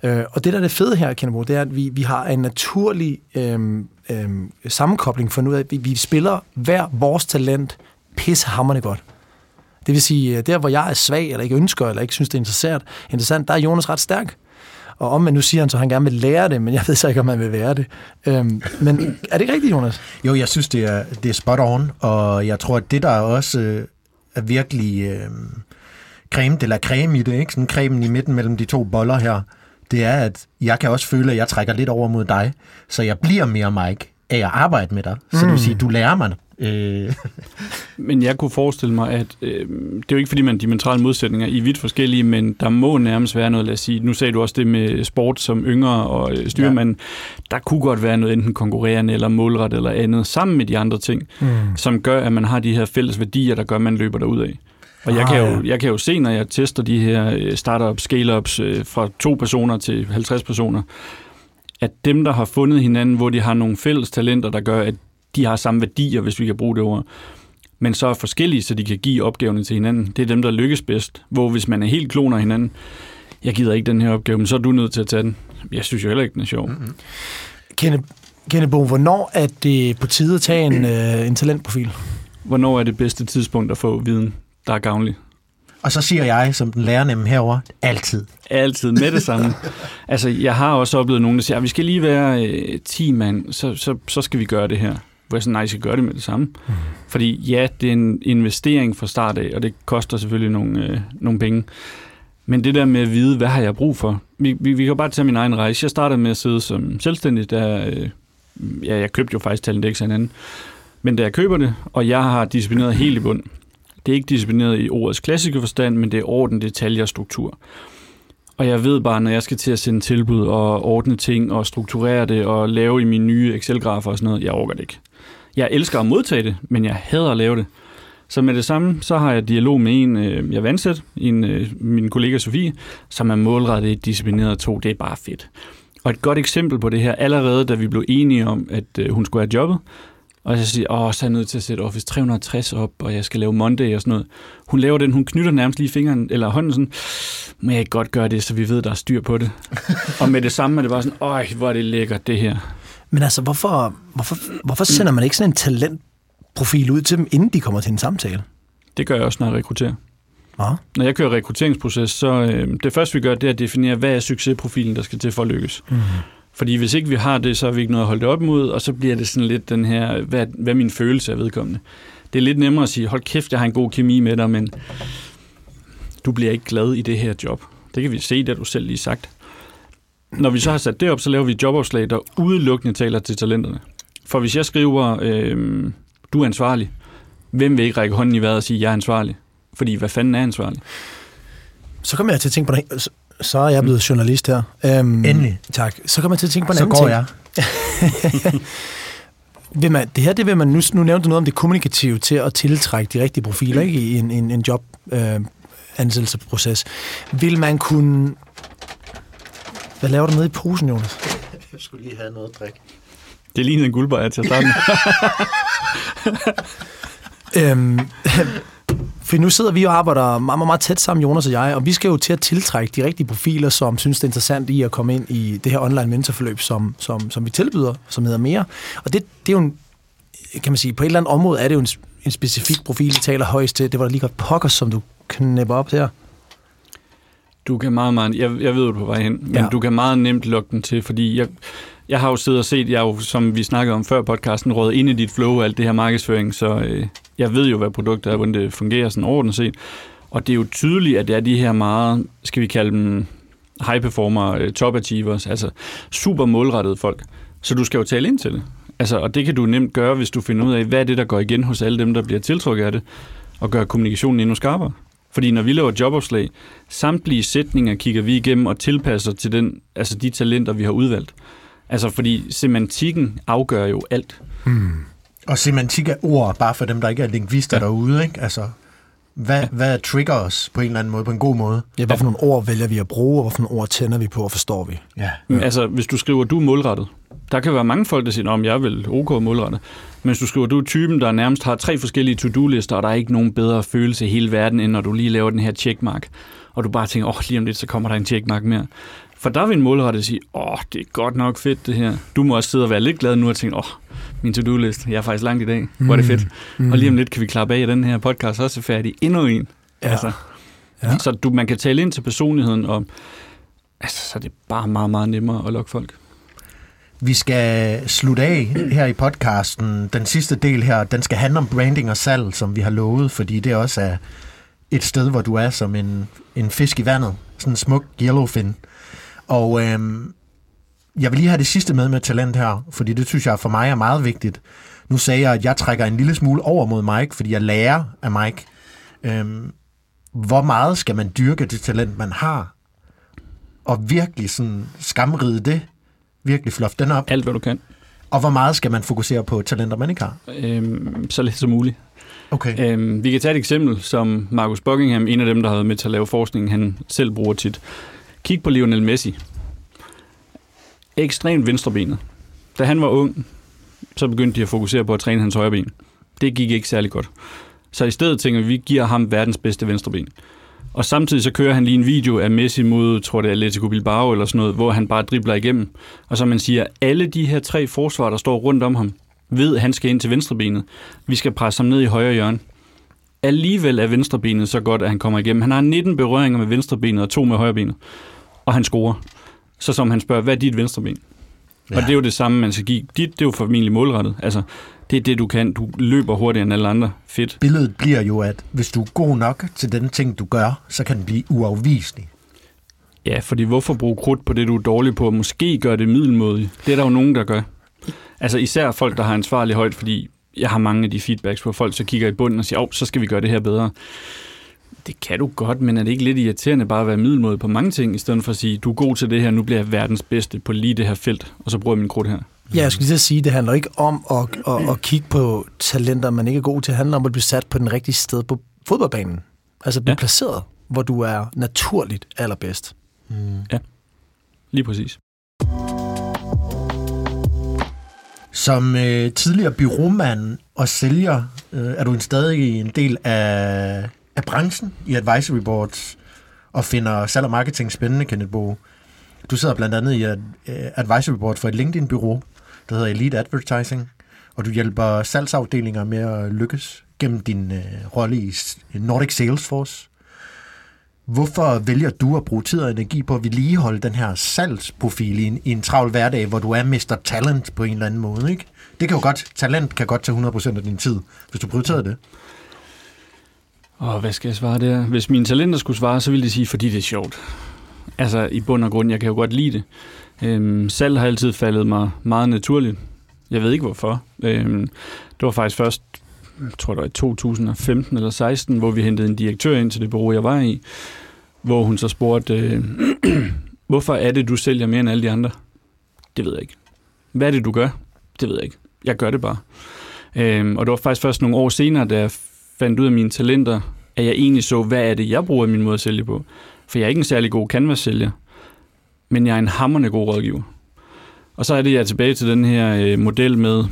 Øh, og det, der er det fede her, Kennebo, det er, at vi, vi har en naturlig øh, øh, sammenkobling for nu, at vi, vi spiller hver vores talent pissehammerende godt. Det vil sige, der hvor jeg er svag, eller ikke ønsker, eller ikke synes, det er interessant, interessant der er Jonas ret stærk. Og om man nu siger han, så han gerne vil lære det, men jeg ved så ikke, om han vil være det. Øhm, men er det ikke rigtigt, Jonas? Jo, jeg synes, det er, det er spot on, og jeg tror, at det, der også øh, er virkelig øh, creme la creme i det, ikke? sådan cremen i midten mellem de to boller her, det er, at jeg kan også føle, at jeg trækker lidt over mod dig, så jeg bliver mere Mike af at arbejde med dig. Så det vil sige, du lærer mig øh, Men jeg kunne forestille mig, at øh, det er jo ikke fordi, man diametrale modsætninger i vidt forskellige, men der må nærmest være noget, lad os sige, nu sagde du også det med sport som yngre og øh, styrmand, ja. der kunne godt være noget enten konkurrerende eller målret eller andet, sammen med de andre ting, mm. som gør, at man har de her fælles værdier, der gør, at man løber derud af. Og jeg, Ah, kan jo, jeg kan jo se, når jeg tester de her øh, startups, scale-ups øh, fra to personer til 50 personer, at dem, der har fundet hinanden, hvor de har nogle fælles talenter, der gør, at de har samme værdier, hvis vi kan bruge det ord, men så er forskellige, så de kan give opgaverne til hinanden. Det er dem, der lykkes bedst. Hvor hvis man er helt kloner hinanden, jeg gider ikke den her opgave, men så er du nødt til at tage den. Jeg synes jo heller ikke, den er sjov. Mm-hmm. Kenne, Kennebo, hvornår er det på tide at tage en, øh, en talentprofil? Hvornår er det bedste tidspunkt at få viden, der er gavnlig? og så siger jeg, som den lærer nemlig herover altid. Altid med det samme. altså, jeg har også oplevet nogen, der siger, at vi skal lige være øh, 10 mand, så, så, så skal vi gøre det her. Hvor jeg sådan, nej, I skal gøre det med det samme. Mm. Fordi ja, det er en investering fra start af, og det koster selvfølgelig nogle, øh, nogle penge. Men det der med at vide, hvad har jeg brug for? Vi, vi, vi kan bare tage min egen rejse. Jeg startede med at sidde som selvstændig, der, øh, ja, jeg købte jo faktisk Talentex af en anden. Men da jeg køber det, og jeg har disciplineret helt i bund, det er ikke disciplineret i ordets klassiske forstand, men det er orden, detaljer og struktur. Og jeg ved bare, når jeg skal til at sende tilbud og ordne ting og strukturere det og lave i mine nye Excel-grafer og sådan noget, jeg overgår det ikke. Jeg elsker at modtage det, men jeg hader at lave det. Så med det samme, så har jeg dialog med en, øh, jeg ansat, en, øh, min kollega Sofie, som er målrettet i disciplineret to. Det er bare fedt. Og et godt eksempel på det her, allerede da vi blev enige om, at øh, hun skulle have jobbet, og så siger åh, så er jeg nødt til at sætte Office 360 op, og jeg skal lave Monday og sådan noget. Hun laver den, hun knytter nærmest lige fingeren, eller hånden sådan, må jeg ikke godt gøre det, så vi ved, der er styr på det. og med det samme er det bare sådan, øj, hvor er det lækkert, det her. Men altså, hvorfor, hvorfor, hvorfor sender man ikke sådan en talentprofil ud til dem, inden de kommer til en samtale? Det gør jeg også, når jeg rekrutterer. Ja. Når jeg kører rekrutteringsproces, så øh, det første, vi gør, det er at definere, hvad er succesprofilen, der skal til for at lykkes. Mm. Fordi hvis ikke vi har det, så har vi ikke noget at holde det op imod, og så bliver det sådan lidt den her, hvad, hvad er min følelse af vedkommende. Det er lidt nemmere at sige, hold kæft, jeg har en god kemi med dig, men du bliver ikke glad i det her job. Det kan vi se, det har du selv lige sagt. Når vi så har sat det op, så laver vi jobopslag, der udelukkende taler til talenterne. For hvis jeg skriver, øh, du er ansvarlig, hvem vil ikke række hånden i vejret og sige, jeg er ansvarlig? Fordi hvad fanden er ansvarlig? Så kommer jeg til at tænke på noget, så- så er jeg blevet journalist her. Øhm, Endelig. Tak. Så kommer jeg til at tænke på en Så anden går ting. jeg. Vil man, det her, det vil man, nu, nu nævnte du noget om det kommunikative til at tiltrække de rigtige profiler ikke, i en, en, en job øh, ansættelsesproces. Vil man kunne... Hvad laver du nede i posen, Jonas? Jeg skulle lige have noget at drikke. Det lignede en guldbejer til at starte med. Øhm, For nu sidder vi og arbejder meget, meget, meget tæt sammen, Jonas og jeg, og vi skal jo til at tiltrække de rigtige profiler, som synes, det er interessant i at komme ind i det her online mentorforløb, som, som, som vi tilbyder, som hedder Mere. Og det, det er jo en, kan man sige, på et eller andet område er det jo en, en specifik profil, vi taler højst til. Det var lige godt pokker, som du knæpper op der. Du kan meget, meget, jeg, jeg ved, du på vej hen, men Ja. du kan meget nemt lukke den til, fordi jeg, jeg har jo siddet og set, jeg jo, som vi snakkede om før podcasten, rådet ind i dit flow alt det her markedsføring, så øh, jeg ved jo, hvad produktet er, hvordan det fungerer sådan overordnet set. Og det er jo tydeligt, at det er de her meget, skal vi kalde dem high performer, øh, top achievers, altså super målrettede folk. Så du skal jo tale ind til det. Altså, og det kan du nemt gøre, hvis du finder ud af, hvad er det, der går igen hos alle dem, der bliver tiltrukket af det, og gør kommunikationen endnu skarpere. Fordi når vi laver jobopslag, samtlige sætninger kigger vi igennem og tilpasser til den, altså de talenter, vi har udvalgt. Altså fordi semantikken afgør jo alt. Og semantik er ord, bare for dem, der ikke er lingvister ja. Ja. derude, ikke? Altså, hvad, ja. hvad trigger os på en eller anden måde, på en god måde? Ja, hvad for nogle ord vælger vi at bruge, og hvad for nogle ord tænder vi på og forstår vi? Ja. Ja. Altså hvis du skriver, du er målrettet, der kan være mange folk, der siger, om jeg vel ok målrettet. Men hvis du skriver, du er typen, der nærmest har tre forskellige to-do-lister, og der er ikke nogen bedre følelse i hele verden, end når du lige laver den her checkmark, og du bare tænker, åh, lige om lidt, så kommer der en checkmark mere. For der vil en målrettet sige, åh, det er godt nok fedt det her. Du må også sidde og være lidt glad nu og tænke, åh, min to-do-list, jeg er faktisk langt i dag. Hvor er det fedt. Mm. Og lige om lidt kan vi klappe af, at den her podcast også er færdig. Endnu en. Ja. Altså, Ja. Så du, man kan tale ind til personligheden, og altså, så er det bare meget, meget nemmere at lokke folk. Vi skal slutte af her i podcasten. Den sidste del her, den skal handle om branding og salg, som vi har lovet, fordi det også er et sted, hvor du er som en, en fisk i vandet. Sådan en smuk yellowfin. Og øhm, jeg vil lige have det sidste med med talent her, fordi det synes jeg for mig er meget vigtigt. Nu sagde jeg, at jeg trækker en lille smule over mod Mike, fordi jeg lærer af Mike. Øhm, hvor meget skal man dyrke det talent, man har? Og virkelig sådan skamride det? Virkelig fluff den op? Alt, hvad du kan. Og hvor meget skal man fokusere på talenter, man ikke har? Øhm, så lidt som muligt. Okay. Øhm, vi kan tage et eksempel, som Marcus Buckingham, en af dem, der har været med til at lave forskningen, han selv bruger tit. Kig på Lionel Messi. Ekstremt venstrebenet. Da han var ung, så begyndte de at fokusere på at træne hans højre ben. Det gik ikke særlig godt. Så i stedet tænker vi, vi giver ham verdens bedste venstreben. Og samtidig så kører han lige en video af Messi mod, tror det er Atletico Bilbao eller sådan noget, hvor han bare dribler igennem. Og så man siger, alle de her tre forsvar, der står rundt om ham, ved, at han skal ind til venstrebenet. Vi skal presse ham ned i højre hjørne. Alligevel er venstrebenet så godt, at han kommer igennem. Han har 19 berøringer med venstrebenet og to med højrebenet. Og han scorer. Så som han spørger, hvad er dit venstreben? Ja. Og det er jo det samme, man skal give. Dit, det er jo formentlig målrettet. Altså, det er det, du kan. Du løber hurtigere end alle andre. Fedt. Billedet bliver jo, at hvis du er god nok til den ting, du gør, så kan den blive uafviselig. Ja, fordi hvorfor bruge krudt på det, du er dårlig på? Måske gør det middelmådigt. Det er der jo nogen, der gør. Altså især folk, der har ansvarlig højt, fordi jeg har mange af de feedbacks på folk, så kigger i bunden og siger, åh, oh, så skal vi gøre det her bedre. Det kan du godt, men er det ikke lidt irriterende bare at være middelmådig på mange ting, i stedet for at sige, du er god til det her, nu bliver jeg verdens bedste på lige det her felt, og så bruger jeg min krudt her. Ja, jeg skulle lige til at sige, det handler ikke om at, at, at kigge på talenter, man ikke er god til. Det handler om at blive sat på den rigtige sted på fodboldbanen. Altså blive ja. Ja. placeret, hvor du er naturligt allerbedst. Lige præcis. Som øh, tidligere byråmand og sælger, øh, er du en stadig en del af, af branchen i advisory boards og finder salg og marketing spændende, Kenneth Bo. Du sidder blandt andet i et øh, advisory board for et LinkedIn-bureau, der hedder Elite Advertising, og du hjælper salgsafdelinger med at lykkes gennem din øh, rolle i Nordic Salesforce. Hvorfor vælger du at bruge tid og energi på at vedligeholde den her salgsprofil i en, i en travl hverdag, hvor du er Mr. Talent på en eller anden måde, ikke? Det kan jo godt, talent kan godt tage 100% af din tid, hvis du prioriterer det. Og hvad skal jeg svare der? Hvis mine talenter skulle svare, så ville de sige, fordi det er sjovt. Altså i bund og grund, jeg kan jo godt lide det. Øhm, salg har altid faldet mig meget naturligt. Jeg ved ikke hvorfor. Øhm, det var faktisk først, jeg tror det var i 2015 eller 16, hvor vi hentede en direktør ind til det bureau, jeg var i, hvor hun så spurgte, øh, hvorfor er det, du sælger mere end alle de andre? Det ved jeg ikke. Hvad er det, du gør? Det ved jeg ikke. Jeg gør det bare. Øhm, og det var faktisk først nogle år senere, da jeg fandt ud af mine talenter, at jeg egentlig så, hvad er det, jeg bruger min måde at sælge på. For jeg er ikke en særlig god canvas-sælger, men jeg er en hammerne god rådgiver. Og så er det, jeg er tilbage til den her øh, model med,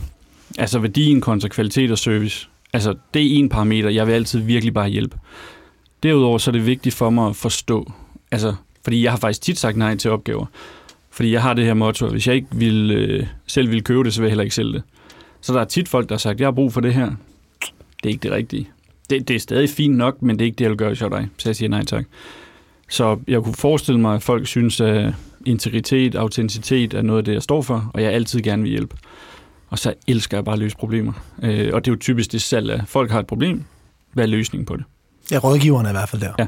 altså værdien kontra kvalitet og service. Altså, det er en parameter. Jeg vil altid virkelig bare hjælpe. Derudover så er det vigtigt for mig at forstå, altså, fordi jeg har faktisk tit sagt nej til opgaver. Fordi jeg har det her motto, at hvis jeg ikke vil, øh, selv vil købe det, så vil jeg heller ikke sælge det. Så der er tit folk, der har sagt, jeg har brug for det her. Det er ikke det rigtige. Det, det er stadig fint nok, men det er ikke det, jeg vil gøre dig. Så jeg siger nej tak. Så jeg kunne forestille mig, at folk synes, at integritet, autenticitet er noget af det, jeg står for, og jeg altid gerne vil hjælpe. Og så elsker jeg bare at løse problemer. Øh, og det er jo typisk det salg af, folk har et problem, hvad er løsningen på det? Ja, rådgiverne er i hvert fald der. Ja.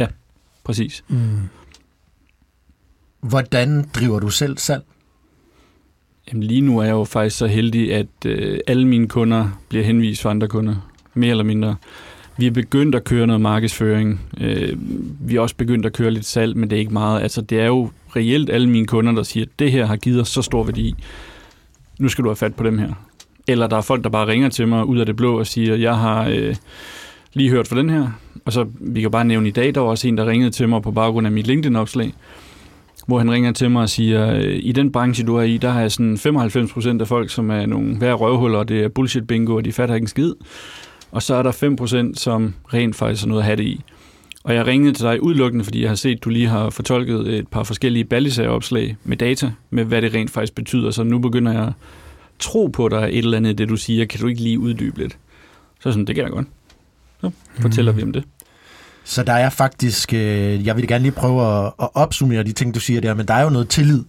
Ja, præcis. Mm. Hvordan driver du selv salg? Jamen lige nu er jeg jo faktisk så heldig, at øh, alle mine kunder bliver henvist for andre kunder, mere eller mindre. Vi er begyndt at køre noget markedsføring. Øh, vi er også begyndt at køre lidt salg, men det er ikke meget. Altså det er jo reelt alle mine kunder, der siger, at det her har givet os så stor værdi. Nu skal du have fat på dem her. Eller der er folk, der bare ringer til mig ud af det blå og siger, jeg har øh, lige hørt for den her. Og så, vi kan bare nævne i dag, der var også en, der ringede til mig på baggrund af mit LinkedIn-opslag hvor han ringer til mig og siger, øh, i den branche, du er i, der har jeg sådan 95% af folk, som er nogle værre røvhuller, og det er bullshit bingo, og de fatter ikke en skid. Og så er der 5 procent, som rent faktisk er noget at have det i. Og jeg ringede til dig udelukkende, fordi jeg har set, at du lige har fortolket et par forskellige ballisager-opslag med data, med hvad det rent faktisk betyder. Så nu begynder jeg at tro på dig et eller andet det, du siger. Kan du ikke lige uddybe lidt? Så sådan, det kan jeg godt. Så fortæller mm. vi om det. Så der er faktisk, øh, jeg vil gerne lige prøve at, at opsummere de ting, du siger der, men der er jo noget tillid,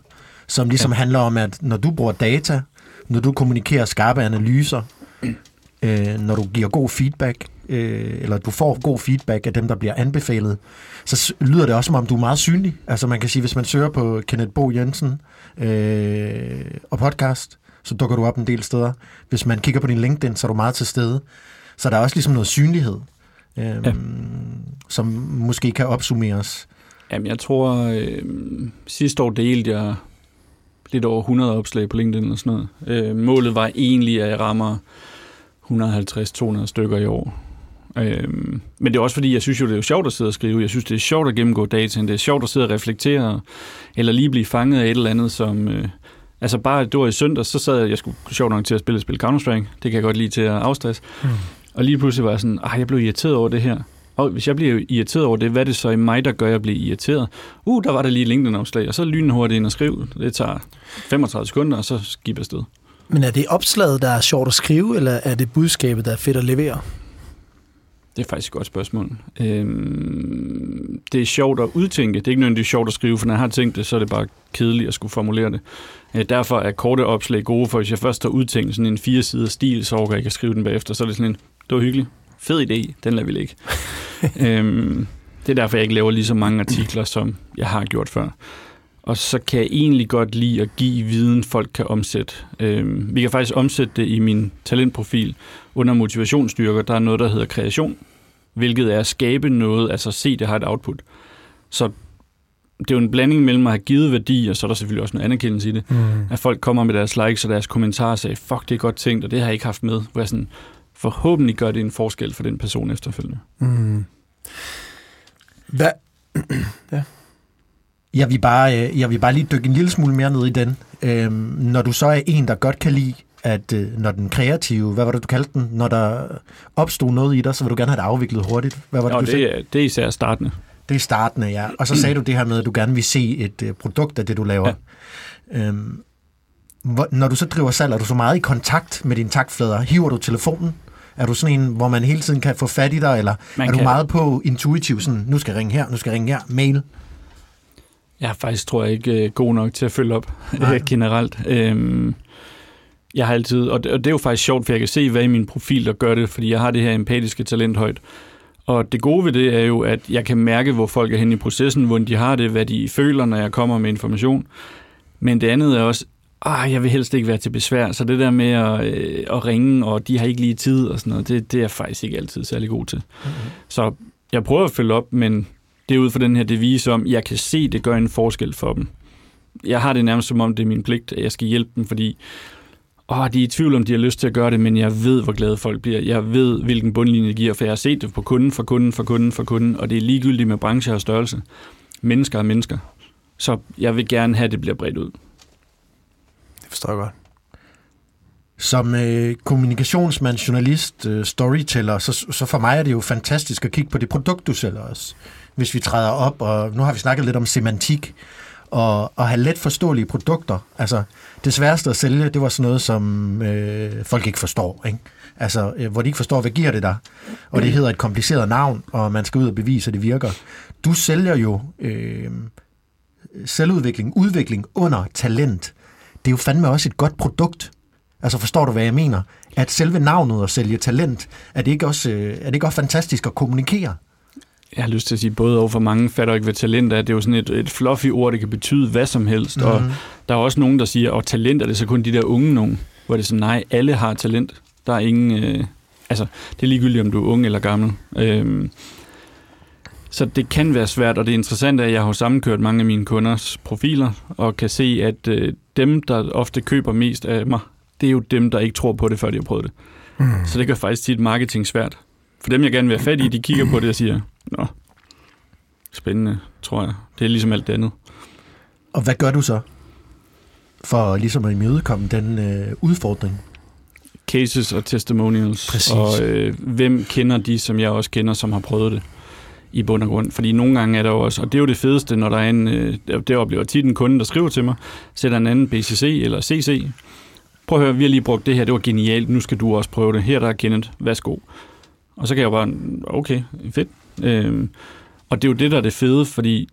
som ligesom ja. handler om, at når du bruger data, når du kommunikerer skarpe analyser, øh, når du giver god feedback, øh, eller du får god feedback af dem, der bliver anbefalet, så lyder det også som om, du er meget synlig. Altså man kan sige, hvis man søger på Kenneth Bo Jensen øh, og podcast, så dukker du op en del steder. Hvis man kigger på din LinkedIn, så er du meget til stede. Så der er også ligesom noget synlighed øh, ja. som måske kan opsummeres? Jamen, jeg tror, øh, sidste år delte jeg lidt over 100 opslag på LinkedIn og sådan noget. Øh, målet var egentlig, at jeg rammer 150-200 stykker i år. Øh, men det er også fordi, jeg synes jo, det er sjovt at sidde og skrive. Jeg synes, det er sjovt at gennemgå data. Det er sjovt at sidde og reflektere, eller lige blive fanget af et eller andet, som... Øh, altså bare, det var i søndag, så sad jeg, jeg skulle sjovt nok til at spille et spil Counter-Strike. Det kan jeg godt lide til at afstresse. Mm. Og lige pludselig var jeg sådan, ah, jeg blev irriteret over det her. Og hvis jeg bliver irriteret over det, hvad er det så i mig, der gør, at jeg bliver irriteret? Uh, der var der lige LinkedIn-opslag, og så lynen hurtigt ind og skrive. Det tager 35 sekunder, og så skib afsted. Men er det opslaget, der er sjovt at skrive, eller er det budskabet, der er fedt at levere? Det er faktisk et godt spørgsmål. Øhm, det er sjovt at udtænke. Det er ikke nødvendigvis sjovt at skrive, for når jeg har tænkt det, så er det bare kedeligt at skulle formulere det. Øh, derfor er korte opslag gode, for hvis jeg først har udtænkt sådan en fire sider stil, så overgår jeg ikke at skrive den bagefter. Så er det sådan en, det var hyggeligt. Fed idé, den lader vi ligge. øhm, det er derfor, jeg ikke laver lige så mange artikler, som jeg har gjort før. Og så kan jeg egentlig godt lide at give viden, folk kan omsætte. Øhm, vi kan faktisk omsætte det i min talentprofil under motivationsstyrker. Der er noget, der hedder kreation, hvilket er at skabe noget, altså se, det har et output. Så det er jo en blanding mellem at have givet værdi, og så er der selvfølgelig også noget anerkendelse i det. Mm. At folk kommer med deres likes og deres kommentarer og siger, fuck, det er godt tænkt, og det har jeg ikke haft med. Hvor jeg sådan, forhåbentlig gør det en forskel for den person efterfølgende. Mm. Hvad? ja. Jeg vil, bare, øh, jeg vil bare lige dykke en lille smule mere ned i den. Øhm, når du så er en, der godt kan lide, at øh, når den kreative, hvad var det, du kaldte den? Når der opstod noget i dig, så vil du gerne have det afviklet hurtigt. Hvad var det, jo, du det, er, det er især startende. Det er startende, ja. Og så sagde du det her med, at du gerne vil se et øh, produkt af det, du laver. Ja. Øhm, hvor, når du så driver salg, er du så meget i kontakt med dine taktflader? Hiver du telefonen? Er du sådan en, hvor man hele tiden kan få fat i dig, eller man er kan... du meget på intuitiv, sådan, nu skal jeg ringe her, nu skal jeg ringe her, mail? Jeg er faktisk, tror jeg, ikke øh, god nok til at følge op Nej. generelt. Øhm, jeg har altid, og det, og det er jo faktisk sjovt, for jeg kan se, hvad i min profil, der gør det, fordi jeg har det her empatiske talent højt. Og det gode ved det er jo, at jeg kan mærke, hvor folk er henne i processen, hvordan de har det, hvad de føler, når jeg kommer med information. Men det andet er også, ah, jeg vil helst ikke være til besvær, så det der med at, øh, at ringe, og de har ikke lige tid og sådan noget, det, det er jeg faktisk ikke altid særlig god til. Mm-hmm. Så jeg prøver at følge op, men det er ud fra den her devise om, jeg kan se, det gør en forskel for dem. Jeg har det nærmest som om, det er min pligt, at jeg skal hjælpe dem, fordi åh, de er i tvivl om, de har lyst til at gøre det, men jeg ved, hvor glade folk bliver. Jeg ved, hvilken bundlinje det giver, for jeg har set det på kunden, for kunden, for kunden, for kunden, og det er ligegyldigt med branche og størrelse. Mennesker er mennesker. Så jeg vil gerne have, at det bliver bredt ud. Det forstår jeg godt. Som øh, kommunikationsmand, journalist, øh, storyteller, så, så for mig er det jo fantastisk at kigge på det produkt, du sælger os. Hvis vi træder op, og nu har vi snakket lidt om semantik, og, og have let forståelige produkter. Altså, det sværeste at sælge, det var sådan noget, som øh, folk ikke forstår. Ikke? Altså, øh, hvor de ikke forstår, hvad giver det der? Og det hedder et kompliceret navn, og man skal ud og bevise, at det virker. Du sælger jo øh, selvudvikling, udvikling under talent. Det er jo fandme også et godt produkt. Altså forstår du, hvad jeg mener? At selve navnet at sælge talent, er det ikke også, øh, er det ikke også fantastisk at kommunikere? Jeg har lyst til at sige, både over for mange fatter ikke, hvad talent er. Det er jo sådan et, et fluffy ord, det kan betyde hvad som helst. Mm-hmm. Og Mhm. der er også nogen, der siger, at talent er det så kun de der unge nogen. Hvor det er sådan, nej, alle har talent. Der er ingen... Øh, altså, det er ligegyldigt, om du er ung eller gammel. Øhm, så det kan være svært, og det interessante er, at jeg har sammenkørt mange af mine kunders profiler, og kan se, at øh, dem, der ofte køber mest af mig, det er jo dem, der ikke tror på det, før de har prøvet det. Mm. Så det kan faktisk tit marketing svært. For dem, jeg gerne vil have fat i, de kigger på det og siger, Nå, spændende, tror jeg. Det er ligesom alt det andet. Og hvad gør du så for ligesom at imødekomme den øh, udfordring? Cases og testimonials. Præcis. Og øh, hvem kender de, som jeg også kender, som har prøvet det i bund og grund. Fordi nogle gange er der jo også, og det er jo det fedeste, når der er en, øh, det oplever tit en kunde, der skriver til mig, sætter en anden BCC eller CC. Prøv at høre, vi har lige brugt det her, det var genialt, nu skal du også prøve det. Her der er Kenneth, værsgo. Og så kan jeg jo bare, okay, fedt. Øhm, og det er jo det, der er det fede, fordi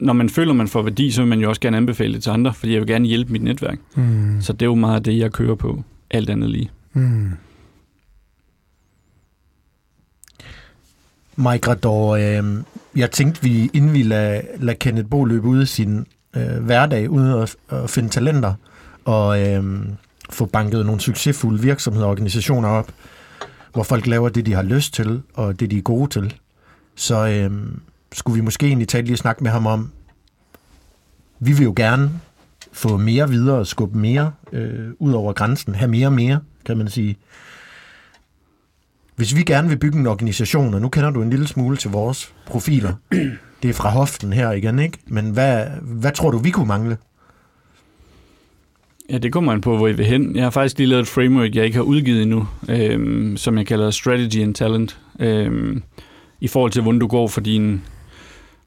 når man føler, man får værdi, så vil man jo også gerne anbefale det til andre, fordi jeg vil gerne hjælpe mit netværk. Mm. Så det er jo meget det, jeg kører på, alt andet lige. Mm. Mike Rador, øh, jeg tænkte, vi, inden vi lader lad Kenneth Bo løbe ud i sin øh, hverdag, ude at, at finde talenter, og øh, få banket nogle succesfulde virksomheder og organisationer op, hvor folk laver det, de har lyst til, og det, de er gode til. Så øh, skulle vi måske egentlig tage lige og snakke med ham om, vi vil jo gerne få mere videre, skubbe mere øh, ud over grænsen, have mere og mere, kan man sige. Hvis vi gerne vil bygge en organisation, og nu kender du en lille smule til vores profiler, det er fra hoften her igen, ikke? Men hvad, hvad tror du, vi kunne mangle? Ja, det kommer an på, hvor I vil hen. Jeg har faktisk lige lavet et framework, jeg ikke har udgivet endnu, øhm, som jeg kalder Strategy and Talent, øhm, i forhold til, hvordan du går for dine,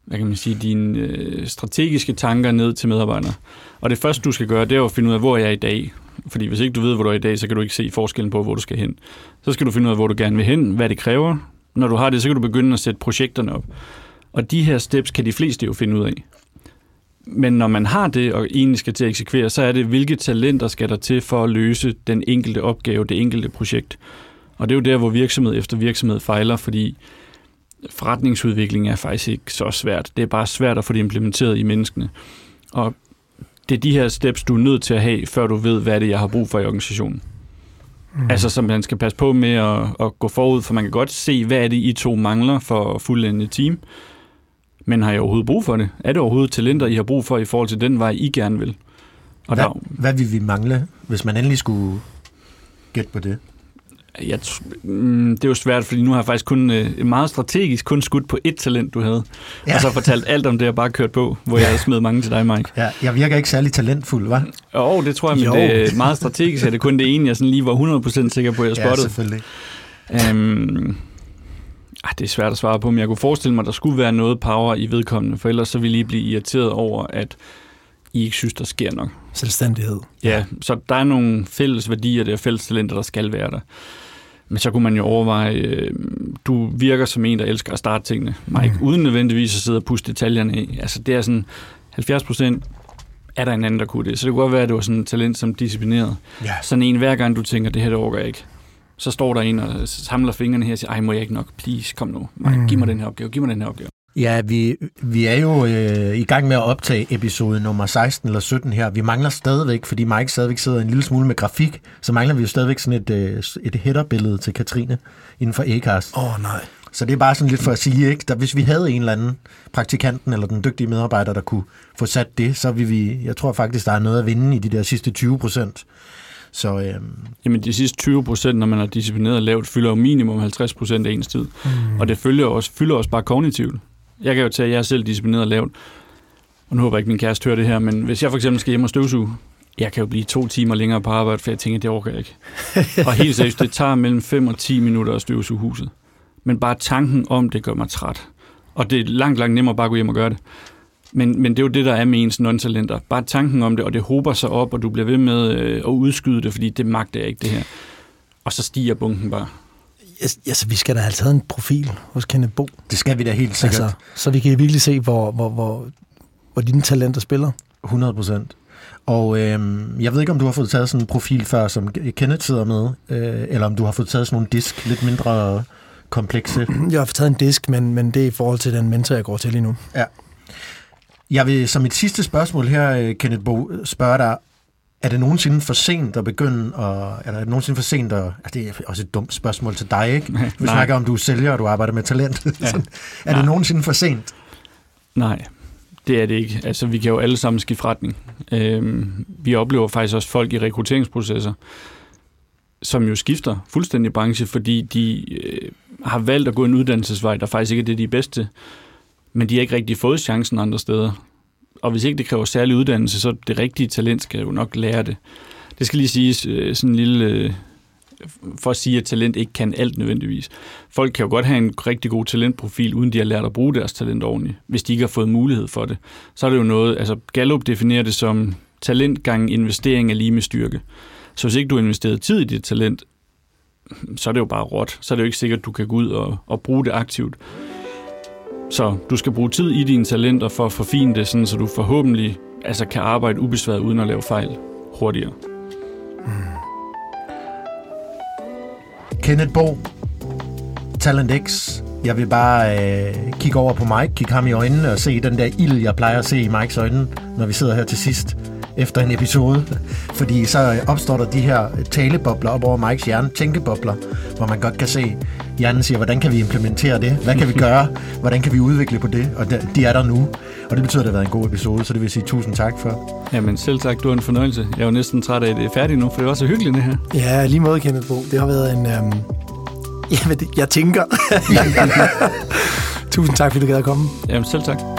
hvad kan man sige, dine øh, strategiske tanker ned til medarbejdere. Og det første, du skal gøre, det er at finde ud af, hvor jeg er i dag. Fordi hvis ikke du ved, hvor du er i dag, så kan du ikke se forskellen på, hvor du skal hen. Så skal du finde ud af, hvor du gerne vil hen, hvad det kræver. Når du har det, så kan du begynde at sætte projekterne op. Og de her steps kan de fleste jo finde ud af. Men når man har det og egentlig skal til at eksekvere, så er det, hvilke talenter skal der til for at løse den enkelte opgave, det enkelte projekt. Og det er jo der, hvor virksomhed efter virksomhed fejler, fordi forretningsudvikling er faktisk ikke så svært. Det er bare svært at få det implementeret i menneskene. Og det er de her steps, du er nødt til at have, før du ved, hvad det er, jeg har brug for i organisationen. Mm. Altså, som man skal passe på med at, at gå forud, for man kan godt se, hvad er det, I to mangler for at fuldende team. Men har I overhovedet brug for det? Er det overhovedet talenter, I har brug for i forhold til den vej, I gerne vil? Og Hvad, der, hvad vil vi mangle, hvis man endelig skulle gætte på det? Jeg, mm, det er jo svært, fordi nu har jeg faktisk kun øh, meget strategisk kun skudt på ét talent, du havde. Ja. Ja. Og så fortalt alt om det, jeg bare kørt på, hvor jeg smidt mange til dig, Mike. Ja, jeg virker ikke særlig talentfuld, hva'? Og det tror jeg, men Jo. det er meget strategisk er det kun det ene, jeg sådan lige var 100% sikker på, at jeg Ja, spottede. selvfølgelig. Øhm, ah, det er svært at svare på, men jeg kunne forestille mig, at der skulle være noget power i vedkommende, for ellers så ville I blive irriteret over, at I ikke synes, der sker nok. Selvstændighed. Ja, så der er nogle fælles værdier, der er fælles talenter, der skal være der. Men så kunne man jo overveje, øh, du virker som en, der elsker at starte tingene, Mike, mm. uden nødvendigvis at sidde og puste detaljerne af. Altså det er sådan, 70 procent er der en anden, der kunne det. Så det kunne godt være, at det var sådan et talent som disciplineret. Ja. Sådan en, hver gang du tænker, det her det overgår jeg ikke. Så står der en og samler fingrene her og siger, ej, må jeg ikke nok? Please, kom nu. Mike, giv mig den her opgave, giv mig den her opgave. Ja, vi, vi er jo øh, i gang med at optage episode nummer 16 eller 17 her. Vi mangler stadigvæk, fordi Mike stadigvæk sidder en lille smule med grafik, så mangler vi jo stadigvæk sådan et, øh, et headerbillede til Katrine inden for Acast. Åh, oh, nej. Så det er bare sådan lidt for at sige, ikke? Der, hvis vi havde en eller anden praktikanten eller den dygtige medarbejder, der kunne få sat det, så vil vi, jeg tror faktisk, der er noget at vinde i de der sidste 20 procent. Så øh, Jamen de sidste 20 procent, når man er disciplineret lavt, fylder jo minimum 50 procent af ens tid. Mm. Og det følger også, fylder også bare kognitivt. Jeg kan jo tage, at jeg er selv disciplineret lavt. Og nu håber jeg ikke, min kæreste hører det her, men hvis jeg for eksempel skal hjem og støvsuge jeg kan jo blive to timer længere på arbejde, for jeg tænker, det orker jeg ikke. og helt seriøst, det tager mellem 5 og 10 minutter at støvsuge huset. Men bare tanken om det gør mig træt. Og det er langt, langt nemmere bare at gå hjem og gøre det. Men, men det er jo det, der er med ens non-talenter. Bare tanken om det, og det håber sig op, og du bliver ved med øh, at udskyde det, fordi det magter jeg ikke, det her. Og så stiger bunken bare. Altså, vi skal da have taget en profil hos Kenneth Bo. Det skal vi da helt sikkert. Altså, så vi kan virkelig se, hvor, hvor, hvor, hvor dine talenter spiller. 100 procent. Og øh, jeg ved ikke, om du har fået taget sådan en profil før, som Kenneth sidder med, øh, eller om du har fået taget sådan nogle disk, lidt mindre komplekse. Jeg har fået taget en disk, men, men det er i forhold til den mentor, jeg går til lige nu. Ja. Jeg vil som et sidste spørgsmål her, øh, Kenneth Bo, spørge dig, er det nogensinde for sent at begynde, og, eller er det nogensinde for sent at, altså det er også et dumt spørgsmål til dig, ikke? Vi snakker om, du er sælger, og du arbejder med talent. Ja. er Nej. det nogensinde for sent? Nej, det er det ikke. Altså, vi kan jo alle sammen skifte retning. Øhm, vi oplever faktisk også folk i rekrutteringsprocesser, som jo skifter fuldstændig branche, fordi de øh, har valgt at gå en uddannelsesvej, der faktisk ikke er det, de er bedst til. Men de har ikke rigtig fået chancen andre steder. Og hvis ikke det kræver særlig uddannelse, så det rigtige talent skal jo nok lære det. Det skal lige siges øh, sådan en lille... Øh, for at sige, at talent ikke kan alt nødvendigvis. Folk kan jo godt have en rigtig god talentprofil, uden de har lært at bruge deres talent ordentligt, hvis de ikke har fået mulighed for det. Så er det jo noget, altså Gallup definerer det som talent gang investering er lige med styrke. Så hvis ikke du har investeret tid i dit talent, så er det jo bare råt. Så er det jo ikke sikkert, at du kan gå ud og, og bruge det aktivt. Så du skal bruge tid i dine talenter for at forfine det, sådan, så du forhåbentlig altså, kan arbejde ubesværet uden at lave fejl hurtigere. Mm. Kenneth Bo, Talent X. Jeg vil bare øh, kigge over på Mike, kigge ham i øjnene og se den der ild, jeg plejer at se i Mikes øjne, når vi sidder her til sidst efter en episode. Fordi så opstår der de her talebobler op over Mikes hjerne, tænkebobler, hvor man godt kan se, hjernen siger, hvordan kan vi implementere det? Hvad kan vi gøre? Hvordan kan vi udvikle på det? Og de er der nu. Og det betyder, at det har været en god episode, så det vil jeg sige tusind tak for. Jamen selv tak, du er en fornøjelse. Jeg er jo næsten træt af, at det er færdigt nu, for det var så hyggeligt det her. Ja, lige måde, Kenneth Bo. Det har været en... Øhm... Jeg, jeg tænker. tusind tak, fordi du gad at komme. Jamen selv tak.